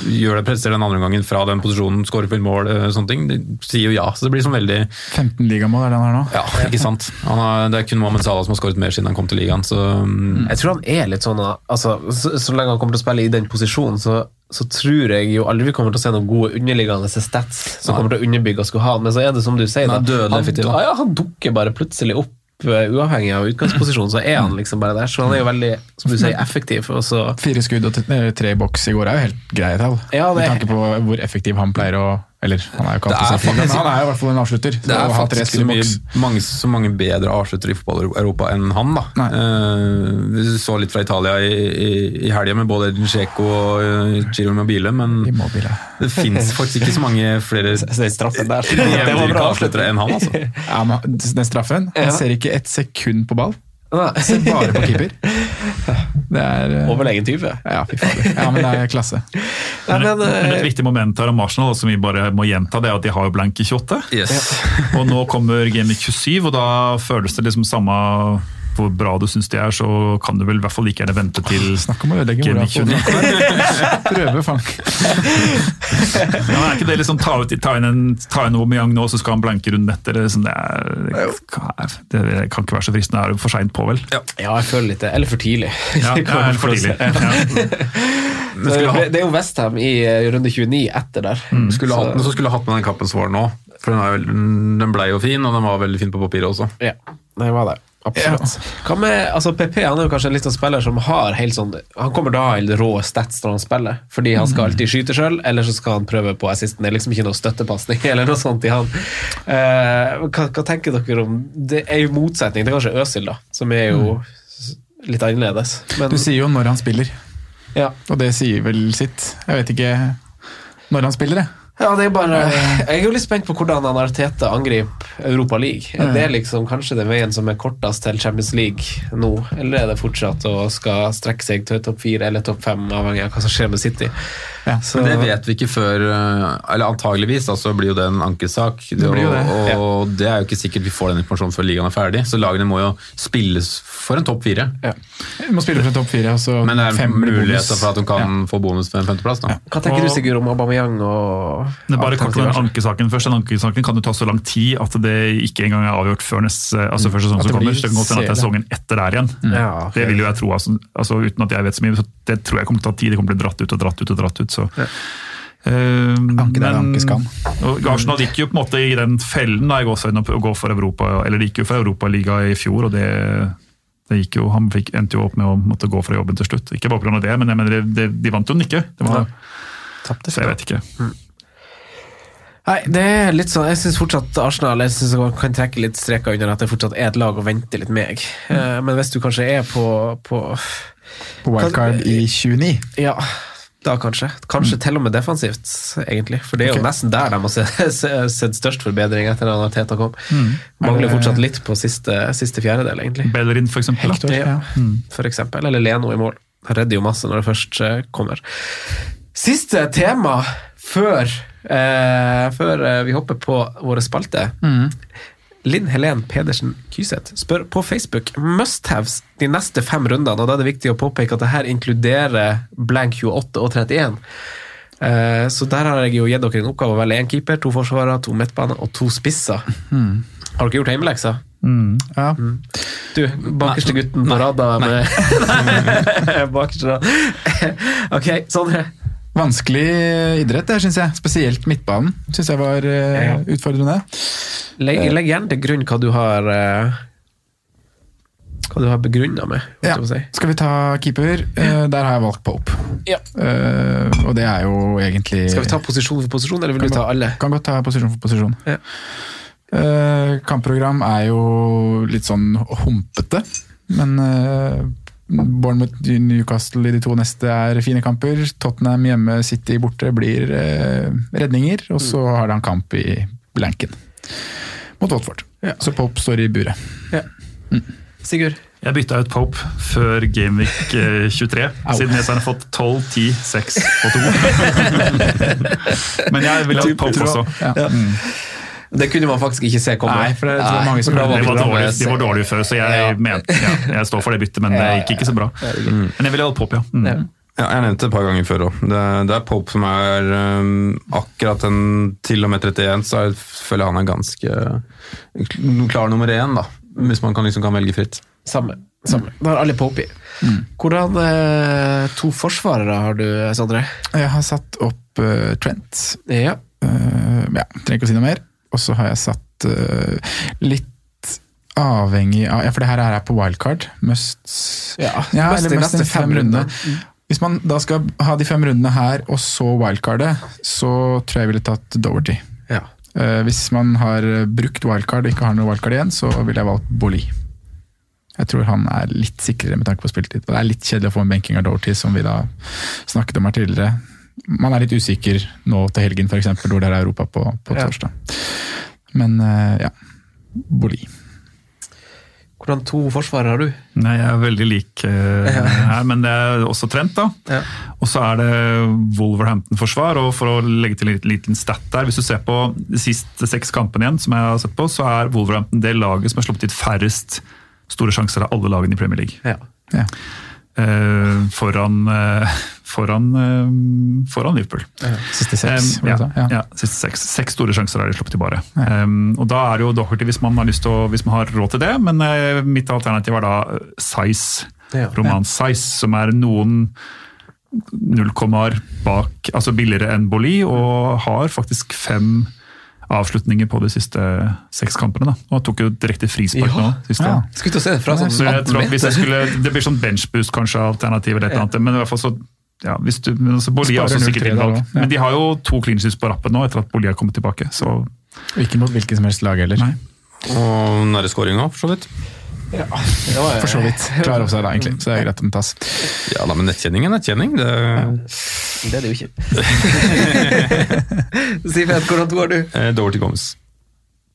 gjør det, presser den andre gangen fra den posisjonen, skårer for mål, eh, sånne ting, de sier jo ja. Så det blir sånn veldig 15 ligamål er det han har nå. Ja, ikke sant. Han har, det er kun Mohammed Salah som har skåret mer siden han kom til ligaen, så mm, Jeg tror han er litt sånn altså, så, så lenge han kommer til å spille i den posisjonen, så, så tror jeg jo aldri vi kommer til å se noen gode underliggende stats som Nei. kommer til å underbygge og skulle ha han, men så er det som du sier, er da. han, ja, ja, han dukker bare plutselig opp uh, uavhengig av utgangsposisjon, så er han liksom bare der. Så han er jo veldig, som du sier, effektiv. Og så Fire skudd og eh, tre i boks i går er jo helt greie tall. Ja, Med tanke på hvor effektiv han pleier å Eller, han er jo ikke alltid er så men han er jo i hvert fall en avslutter. Det er faktisk så, mye, mange, så mange bedre avsluttere i fotball-Europa enn han. da. Uh, vi så litt fra Italia i, i, i helga med både Dzeko og uh, Giro Mobile, men det fins faktisk ikke så mange flere [LAUGHS] straffen der. [LAUGHS] jevndyrke avsluttere enn han. altså. Ja, men den straffen. Han ser ikke et sekund på ball. Han ser bare på keeper. [LAUGHS] [LAUGHS] Det er eh, Overlegen type. Ja, fy fader. Ja, men det er klasse. [LAUGHS] Men, men, men eh, et viktig moment her om Arsenal som vi bare må gjenta, det er at de har jo blank i 28. og nå kommer Game Week 27, og da føles det liksom samme hvor bra du syns de er, så kan du vel i hvert fall like gjerne vente til Snakk om å ødelegge mora Week på 29. Prøve, fank. Ja, er ikke det liksom ta, ut, ta inn en ta inn Aubameyang nå, så skal han blanke runden etter? Det, er liksom, det, er, det, det kan ikke være så fristende. Det er jo for seint på, vel? Ja, jeg føler litt det. Eller for tidlig. Ja, ja, [LAUGHS] eller for tidlig. Så [LAUGHS] det det er jo Westham i eh, runde 29 etter der. Skulle hatt den, så skulle hatt med den kappen som var nå. For den, er den ble jo fin, og den var veldig fin på papiret også. Ja, det var det. Absolutt. Hva med, altså PP han er jo kanskje en liten sånn spiller som har helt sånn Han kommer da helt rå stats når han spiller, fordi han skal alltid skyte sjøl, eller så skal han prøve på assisten. Det er liksom ikke noe støttepasning [LAUGHS] eller noe sånt i han. Eh, hva, hva tenker dere om Det er jo motsetning til kanskje Øsil, da, som er jo litt annerledes. Men, Du sier jo når han spiller, ja. og det sier vel sitt. Jeg vet ikke når han spiller, jeg. Ja, det er bare, Jeg er jo litt spent på hvordan han Arteta angriper Europa League. Er det liksom kanskje den veien som er kortest til Champions League nå, eller er det fortsatt å skal strekke seg til topp fire eller topp fem, avhengig av hva som skjer med City? Så- Men det vet vi ikke før eh, Eller antageligvis da, så blir jo det en ankesak. Det blir jo det. Og, og det er jo ikke sikkert vi får den informasjonen før ligaen er ferdig. Så lagene må jo spilles for en topp fire. vi må spille for en topp fire, altså Men det er muligheter for at de kan få bonus for en femteplass. da. Hva tenker du Sigurd om Aubameyang og Det er bare kort om den ankesaken først. Den ankesaken kan jo ta så lang tid at det ikke engang er avgjort før, neste, altså før sesongen som kommer. Så det kan godt hende at det er sesongen etter der igjen. Ja, ok. Det vil jo jeg tro, altså, altså, uten at jeg vet så mye. Så det tror jeg kommer til å ta tid. Det kommer til å bli dratt ut og dratt ut og dratt ut. Så... Eh, Anke der men- ankes kan. Arsenal gikk jo på en måte i den fellen da, å gå for Europa, eller de gikk jo for Europaliga i fjor, og det, det gikk jo, han fikk, endte jo opp med å måtte gå fra jobben til slutt. Ikke bare pga. det, men jeg mener, det, det, de vant jo den ikke. Det var, så jeg vet ikke. Nei, det er litt sånn, Jeg syns fortsatt Arsenal jeg synes man kan trekke litt streker under at det fortsatt er et lag å vente litt med. Eh, Men hvis du kanskje er på, på På wildcard i 29. Ja, da kanskje. Kanskje til og med defensivt, egentlig. For det er jo nesten der de har se- [LAUGHS] se- sett størst forbedring etter at Teta kom. Mm. Mangler Er det- fortsatt litt på siste, siste fjerdedel, egentlig. Bellerin, for eksempel. Hector, Ja, ja. for eksempel. Eller Leno i mål. Redder jo masse når det først eh, kommer. Siste tema før, eh, før eh, vi hopper på våre spalte. Linn Helen Pedersen Kyseth spør på Facebook must-haves de neste fem rundene. og Da er det viktig å påpeke at det her inkluderer blank 28 og 31. Eh, Så der har jeg jo gitt dere en oppgave å velge én keeper, to forsvarere, to midtbaner og to spisser. Har dere gjort hjemmeleksa? Ja. Du, bakerste gutten på rada med [LAUGHS] [LAUGHS] Bakerste rad. [LAUGHS] ok, Sondre. Vanskelig idrett, det syns jeg. Spesielt midtbanen syns jeg var uh, Ja. utfordrende. Legg, legg igjen til grunn hva du har uh, Hva du har begrunna med. Ja. på si. Skal vi ta keeper? Uh, der har jeg valgt Pope. Ja. Eh, og det er jo egentlig Skal vi ta posisjon for posisjon, eller vil du ta alle? Kan godt ta posisjon for posisjon. Ja. Eh, kampprogram er jo litt sånn humpete, men eh, Bournemouth, Newcastle i de to neste er fine kamper. Tottenham hjemme, City borte blir eh, redninger, og så har han kamp i blanken mot Watford. Ja. Så Pope står i buret. Sigurd? Jeg bytta ut Pope før Gameweek eh, 23, [LAUGHS] Au. siden jeg har fått 12, 10, 6 og 2. [LAUGHS] [LAUGHS] Men jeg ville hatt Pope også. Ja. Mm. Det kunne man faktisk ikke se komme. Nei, for det jeg mange som De var, dårlig, de var dårlige før, så jeg, Ja. mente, ja, jeg står for det byttet, men det gikk ikke så bra. Men jeg ville holdt pop, ja. Mm. Ja. Ja, jeg nevnte det et par ganger før òg. Det, det er Pope som er um, akkurat en til og med 31, så jeg føler jeg han er ganske klar nummer én, da. Hvis man kan, liksom kan velge fritt. Samme. samme. Da har alle Pope i. Hvordan eh, to forsvarere har du, Sondre? Jeg har satt opp uh, Trent. Ja. Uh, ja, trenger ikke å si noe mer. Og så har jeg satt uh, litt avhengig av Ja, for det her er på wildcard. Must Ja, Ja, eller de must fem fem rundene. runder. Hvis man da skal ha de fem rundene her, og så wildcardet, så tror jeg jeg ville tatt Doverty. Ja. Uh, hvis man har brukt wildcard og ikke har noe wildcard igjen, så ville jeg valgt Bolli. Jeg tror han er litt sikrere med tanke på spilletid. Det er litt kjedelig å få en benking av Doverty, som vi da snakket om her tidligere. Man er litt usikker nå til helgen, f.eks., hvor det er Europa på, på Ja. torsdag. Men eh, ja, Boli. Hvordan to forsvarere har du? Nei, jeg er veldig lik eh, [LAUGHS] her, men det er også Trent, da. Ja. Og så er det Wolverhampton-forsvar, og for å legge til en liten- liten stat der, hvis du ser på de siste seks kampene igjen, som jeg har sett på, så er Wolverhampton det laget som har sluppet ut færrest store sjanser av alle lagene i Premier League. Ja. Ja. Eh, foran, uh, foran, uh, foran Liverpool. Siste seks, Um, ja, ja. Ja. siste seks. Seks store sjanser har de sluppet i bare. Um, og Da er det jo Doherty hvis man har lyst til å, hvis man har råd til det, men mitt alternativ er da Size, Ja. Roman Size, som er noen nullkommaer bak, altså billigere enn Boli, og har faktisk fem avslutninger på de siste seks kampene. da. Og han tok jo direkte frispark Ja. nå. siste. Ja. Skulle til å se det fra sånn Så jeg tror hvis jeg skulle, Det blir sånn benchboost kanskje alternativ, eller et eller annet, men i hvert fall så ja, hvis du, men også Bolli er også sikkert innvalg. ja. Men de har jo to clean på rappen nå etter at Bolli har kommet tilbake. så Ikke mot hvilket som helst lag heller. Nei. Og nære skåringa, for så vidt. Var- For så vidt. Klar offside, egentlig. Så det er greit at den tas. Ja da, men nettkjenning er nettkjenning. Det, Det er det jo ikke. [LAUGHS] Simen, hvordan går du? dårlig Doverty Gomez.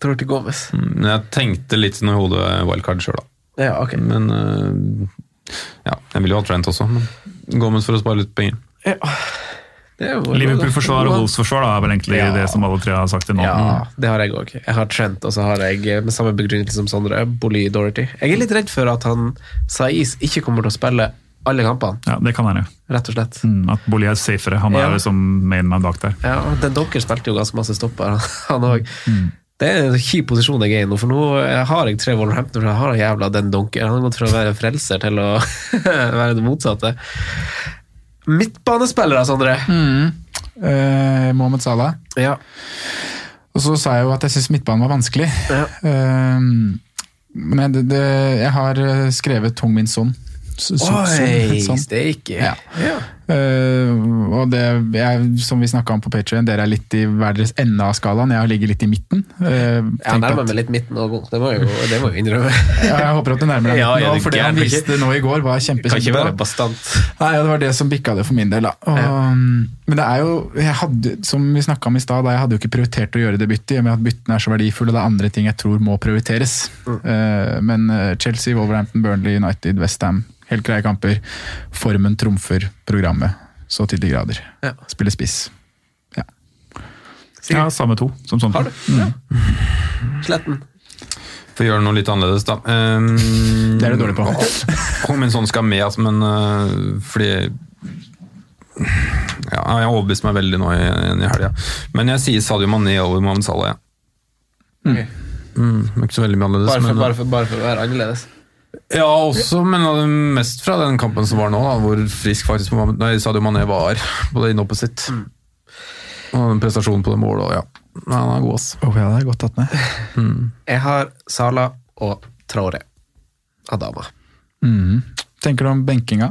Tror til Gomez. Men jeg tenkte litt når hodet wildcard sjøl, da. Ja, ok. Men eh, ja, jeg ville jo ha Trent også, men Gomez for å spare litt penger. Er jo- Liverpool-forsvar og Wolves-forsvar er vel egentlig Ja. det som alle tre har sagt til nå. Ja, det har jeg òg. Jeg har Trent, og så har jeg eh, med samme begrunnelse som Sondre, Bolly Dorothy. Jeg er litt redd for at han Saiz ikke kommer til å spille alle kampene, Ja, Det kan være. rett og slett. Mm, at Bolly er safere. Han er Ja. liksom mainman bak der. Ja, og Den Donker spilte jo ganske masse stopper, [LAUGHS] han òg. Det er en kjip posisjon jeg er i nå, for nå eh, har jeg tre Wolverhampton, for jeg har jævla den Donker. Han har gått fra å være frelser til å [LAUGHS] være det motsatte. Midtbanespillere, Sondre. Eh, Mohammed Salah. Ja. Og så sa jeg jo at jeg syns midtbanen var vanskelig. Ja. Eh, men det, det, jeg har eh, skrevet tung Min Son. Son- Oi, steike! Ja. Ja. Eh, og det jeg, som vi snakka om på Patreon, dere er litt i hver deres ende av skalaen. Jeg ligger litt i midten. Uh, Jeg nærmer meg litt midten òg. Det må jo, det må jo innrømme. ja, jeg håper at du nærmer deg Ja, nå, det for det han viste nå i går, var kjempe, Kan ikke være bastant. Nei, ja, Det var det som bikka det for min del. da. Og, Men det er jo, jeg hadde, som vi snakka om i stad, jeg hadde jo ikke prioritert å gjøre det byttet, i og med at byttene er så verdifulle. Det er andre ting jeg tror må prioriteres. Eh, men eh, Chelsea, Wolverhampton, Burnley, United, Westham, helt greie kamper. Formen trumfer programmet så til de grader. Ja. Spiller spiss. Ja, samme to som sånn. Har du? Ja. Sletten. For å gjøre noe litt annerledes, da. Um, [LAUGHS] Det er du dårlig på. Om en sånn skal med, altså, men uh, fordi ja, Jeg overbeviste meg veldig nå i, i helga. Men jeg sier Sadio Mané over Mohammed Salah. Ja. Mm, det er ikke så veldig annerledes. Bare for, men, bare, for, bare for å være annerledes. Ja, også, men mest fra den kampen som var nå, da, hvor frisk faktisk nei, Sadio Mané var på det innoppet sitt. Og den prestasjonen på det målet, ja. Nei, Han er god, ass. Oh, ja, det er godt tatt med. [LAUGHS] Jeg har Sala og Traore. Adama. Mm. Tenker du om benkinga?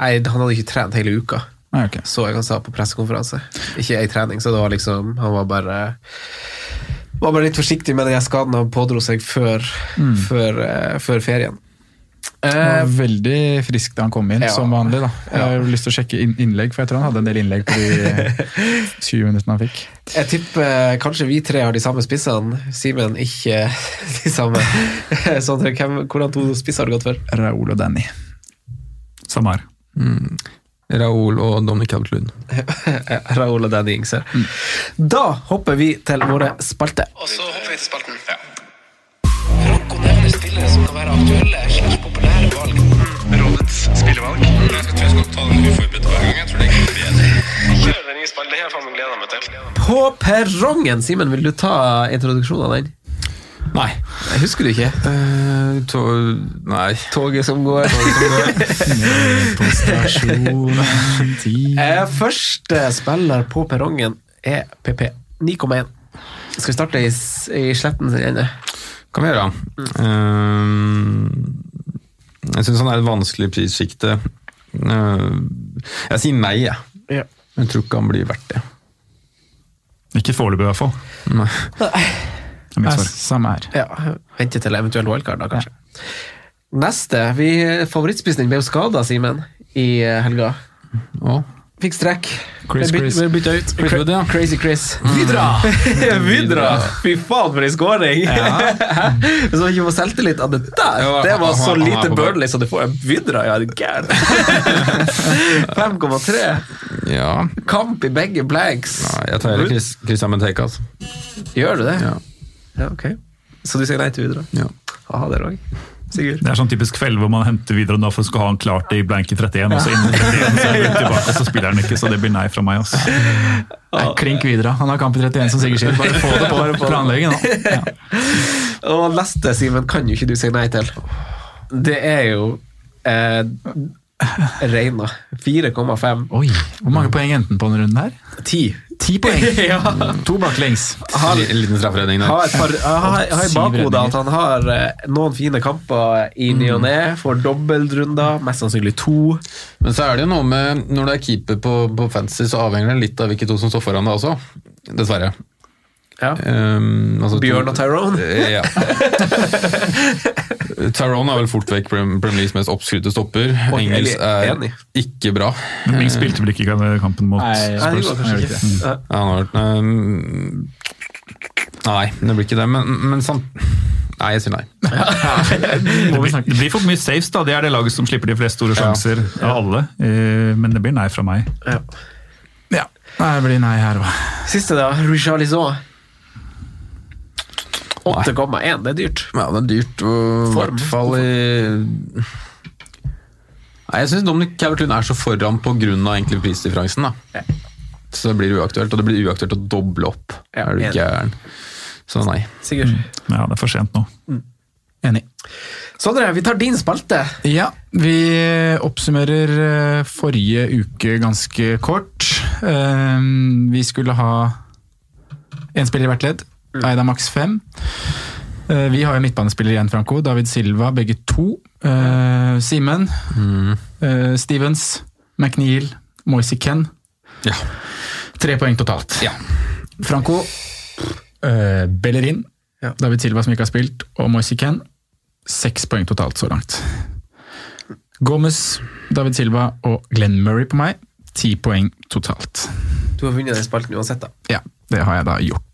Nei, han hadde ikke trent hele uka. Nei, okay. Så jeg han sa på pressekonferanse. Ikke ei trening, så det var liksom Han var bare var bare litt forsiktig med den skaden han pådro seg før, før, uh, før ferien. Eh, var veldig frisk da han kom inn, Ja. som vanlig. da. Jeg har jo lyst til å sjekke innlegg, for jeg tror han hadde en del innlegg på de [LAUGHS] 20 minuttene han fikk. jeg tipper kanskje vi tre har de samme spissene. Simen ikke [LAUGHS] de samme. [LAUGHS] Sånn, hvem, hvordan to spisser har du gått for? Raoul og Danny. Samme her. Raoul og Dominic Calvert-Lund. [LAUGHS] Raoul og Danny Ings her. Da hopper vi til våre spalter. Og så hopper vi til spalten. Franco nevner spillere som kan være aktuelle slags populære valg. Rådets spillevalg. Jeg skal, tror jeg skal ta den uforberedt hver gang. Jeg tror det er bedre. Kjør den nye spalten. Det har jeg faen meg gleda meg til. På perrongen! Simen, vil du ta introduksjonen av den? Nei. Jeg husker du ikke? Uh, to, nei. Toget som går. [LAUGHS] På stasjon ti Eh, Første spiller på perrongen er PP 9,1. Skal vi starte i, i sletten sin ende? Kan vi gjøre. Uh, jeg syns han er et vanskelig prissjikte Eh, Jeg sier nei, jeg. Ja. Jeg tror ikke han blir verdt det. Ikke foreløpig, i hvert fall. Nei. Det er mitt svar. Samme her. Ja, Vente til eventuell wildcard, da, kanskje. Neste. Vi, favorittspissen din ble jo skada, Simen, i eh, helga. Å, Fikk strekk. Chris, Chris. ble bytta ut. Chris Wood, ja. Crazy Chris. [LAUGHS] Vidra! Vidra! Fy faen, for en Hvis [LAUGHS] så ikke får selvtillit av det der. Det var så lite er Burnley så du får en Vidra, ja, er du gæren? 5,3. Ja. Kamp i begge blanks. Ja, jeg tar heller Chris, Christian Benteke, altså. Gjør du det? Ja. Ja, ok. Så du sier nei til videre? Ja. Aha, det òg. Sigurd? Det er sånn typisk kveld hvor man henter videre da for å skal ha han klart det i blank i 31, og så innen 31 så er han tilbake, og så spiller han ikke, så det blir nei fra meg. også. Nei, klink videre. Han har kamp i 31 som Sigurd sier. Bare få det på planleggingen. Ja. Og neste, Simen, kan jo ikke du si nei til. Det er jo eh, [LAUGHS] Reina. 4,5. Oi, Hvor mange poeng endte han på denne runden her? 10. Ti poeng! [LAUGHS] ja. To baklengs. Har, En liten strafferedning der. har, et par, har, har i bakhodet at han har eh, noen fine kamper i ny og ne. Får dobbeltrunder, mest sannsynlig to. Men så er det jo noe med Når du er keeper på, på fantasy, så avhenger det litt av hvilke to som står foran deg også. Dessverre. Ja. Um, altså Bjørn og Tyrone. Eh, Ja. [LAUGHS] Tyrone er vel fort vekk Premier Leagues mest oppskrytte stopper. Og Engels er enig. ikke bra. Men Ings spilte vel ikke i kampen mot Nei, Nei, det Spurs? ikke. Ja. Ja, um, Nei, det blir ikke det, men, men sånn Nei, jeg sier nei. [LAUGHS] Det blir, det blir for mye saves, da. Det er det laget som slipper de fleste store sjanser av alle. Eh, Men det blir nei fra meg. Ja. Ja. Det blir nei her òg. Siste, da. Richarlison. 8,1. Det er dyrt. Ja, det er dyrt, i hvert fall i Nei, Jeg syns Dominic Calvert-Lund er så foran på grunn av egentlig prisdifferansen. da. Så det blir uaktuelt, og det blir uaktuelt å doble opp. Ja, er du gæren? Så nei. Sigurd. Ja, det er for sent nå. Enig. Sondre, vi tar din spalte. Ja, vi oppsummerer eh, forrige uke ganske kort. Eh, Vi skulle ha én spiller i hvert ledd. Eida maks fem. Eh, Vi har jo midtbanespiller igjen, Franco. David Silva, begge to. Uh, Simen. eh, Stevens. McNeil. Moisey Ken. Ja. Tre poeng totalt. Ja. Franco. Uh, Bellerin. Ja. David Silva, som ikke har spilt, og Moisey Ken. Seks poeng totalt så langt. Gomez, David Silva og Glenn Murray på meg. Ti poeng totalt. Du har vunnet den spalten uansett, da. Ja, det har jeg da gjort.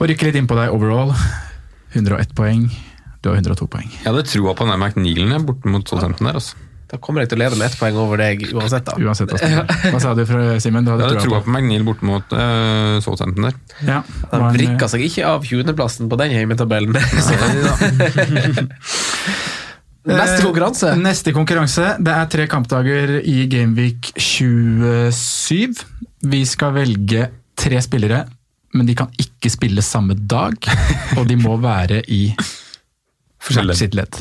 Og rykke litt inn på deg overall. 101 poeng. Du har 102 poeng. Jeg hadde troa på McNealen jeg, borte mot Southampton der. altså. Da kommer jeg til å leve med ett poeng over deg uansett, da. Uansett altså. Hva sa du, fra Simen? Du hadde hadde troa på, på McNeil borte mot uh, Southampton der. Ja, De vrikka seg ikke av 20.-plassen på den hjemmetabellen. [LAUGHS] [LAUGHS] Neste konkurranse. Eh, Neste konkurranse. Det er tre kampdager i Gameweek 27. Vi skal velge tre spillere, men de kan ikke spille samme dag. [LAUGHS] Og de må være i hvert sitt ledd.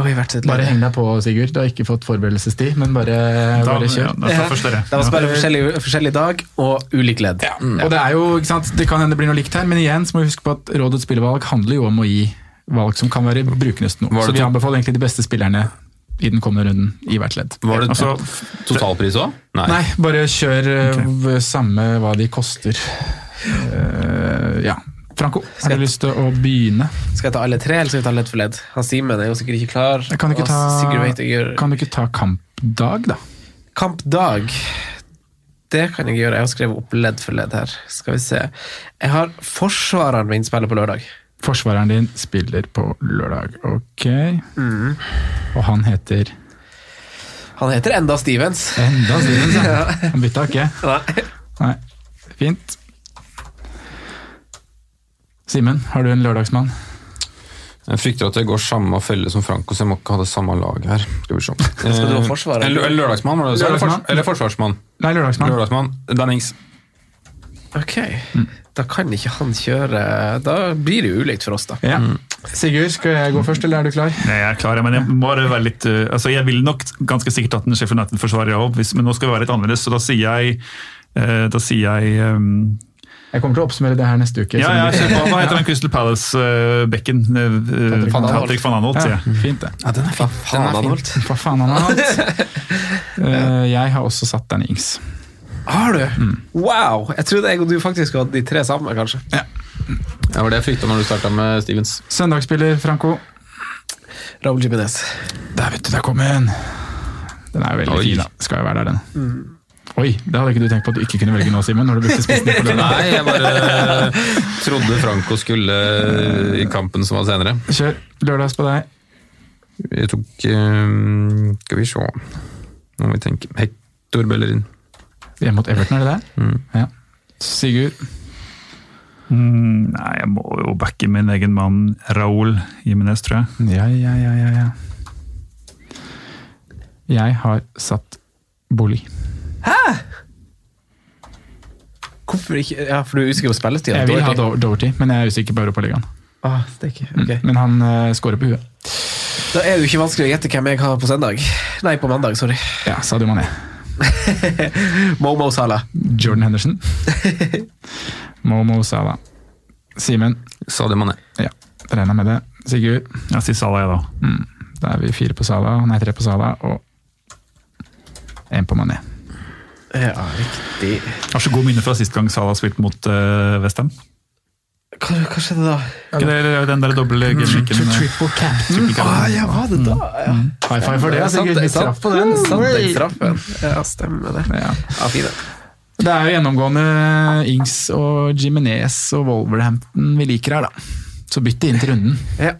Oi, hvert sitt Bare heng deg på, Sigurd. Du har ikke fått forberedelsestid, men bare, Da, bare ja, kjør. Ja, det, først dere. De må spille forskjellig, forskjellig dag og ulik ledd. Og det er jo, ikke sant, det kan hende det blir noe likt her, men igjen så må vi huske på at rådets spillevalg handler jo om å gi valg som kan være brukende til noe. Så vi anbefaler egentlig de beste spillerne i den kommende runden i hvert ledd. Var det Altså, totalpris òg? Nei. Nei, bare kjør okay. samme hva de koster. Uh, ja. Franco, har du lyst til å begynne? Skal jeg ta alle tre, eller skal vi ta ledd for ledd? Han Simen er jo sikkert ikke klar. Kan du ikke ta, kan du ikke ta kampdag, da? Kampdag. Det kan jeg gjøre. Jeg har skrevet opp ledd for ledd her. Skal vi se. Jeg har forsvareren min spiller på lørdag. Forsvareren din spiller på lørdag, ok. Og han heter Han heter enda Stevens. Enda Stevens, ja. [LAUGHS] Han bytta ikke. Nei. Nei, fint. Simen, har du en lørdagsmann? Jeg frykter at jeg går samme felle som Franco, så jeg må ikke ha det samme laget her. Skal vi se. Skal du ha forsvarer? Eh, En, en lørdagsmann, var det du sa? Eller, fors forsvarsmann? Nei, lørdagsmann. Lørdagsmann. Dannings. Ok. Da kan ikke han kjøre Da blir det jo ulikt for oss, da. Ja. Sigurd, skal jeg gå først, eller er du klar? Nei, jeg er klar, men jeg må være litt uh, altså Jeg ville nok ganske sikkert hatt en Sheffield United-forsvarer òg, men nå skal vi være litt annerledes, så da sier jeg uh, Da sier jeg um, Jeg kommer til å oppsummere det her neste uke. Ja, ja, kjør på. Hva heter den [LAUGHS] Crystal Palace-bekken? Patrick Aanholt. Patrick van Anholt, sier Ja, jeg. fint det. Ja, den er fin. Den er fin. Hva faen han har hatt? Eh, jeg har også satt den i Ings. Har du? Wow! Jeg trodde jeg og du faktisk hadde de tre sammen, kanskje. Det var det jeg frykta når du starta med Stevens. Søndagsspiller Franco. Raúl Jimenez. Der, vet du, der kom den. Den er jo veldig Oi. fin, da. Skal jo være der, den. Oi, det hadde ikke du tenkt på at du ikke kunne velge nå, Simen? Når du brukte spissen på det. Nei, jeg bare trodde Franco skulle i kampen som var senere. Kjør. Lørdags på deg. Jeg tok um, Skal vi se Nå må vi tenke. Hector Bellerin. Er mot Everton, er det det? Mm. Ja. Sigurd. Mm, nei, jeg må jo backe min egen mann Raúl Jimenez, tror jeg. Ja, ja, ja, ja, ja. Jeg har satt Bolli. Hvorfor ikke? Ja, For du er usikker på spillestida? Jeg vil ha Doverty, men jeg er usikker på Europaligaen. Ah, okay. mm, Men han uh, scorer på huet. Da er det jo ikke vanskelig å gjette hvem jeg har på søndag. Nei, på mandag. Sorry. Ja, sa Sadio Mané. [LAUGHS] Momo Salah. Jordan Henderson. [LAUGHS] Momo Salah. Simen. Sadio Mané. Ja, regna med det. Sigurd. Ja, si Salah, jeg, da. Mm. Da er vi fire på Salah, nei, tre på Salah og én på Mané. Ja, riktig. Har så god minne fra sist gang Salah spilte mot uh, Westham. Hva, hva skjedde da? Ikke det den der doble gameweeken? Triple captain. Ah, ja, var det da? Ja. High five for det, Ja, Sigurd. satt- Litt straff på den. Satt jeg straffen. Ja, stemmer det. Ja. Ja, fint, Det er jo gjennomgående Ings og Jimenez og Wolverhampton vi liker her, da. Så bytt det inn til runden. Ja.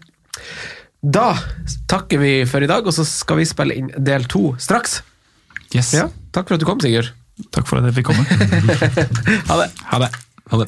Da takker vi for i dag, og så skal vi spille inn del to straks. Yes. Ja, takk for at du kom, Sigurd. Takk for at jeg fikk komme. [LAUGHS] Ha det. Ha det. Ha det.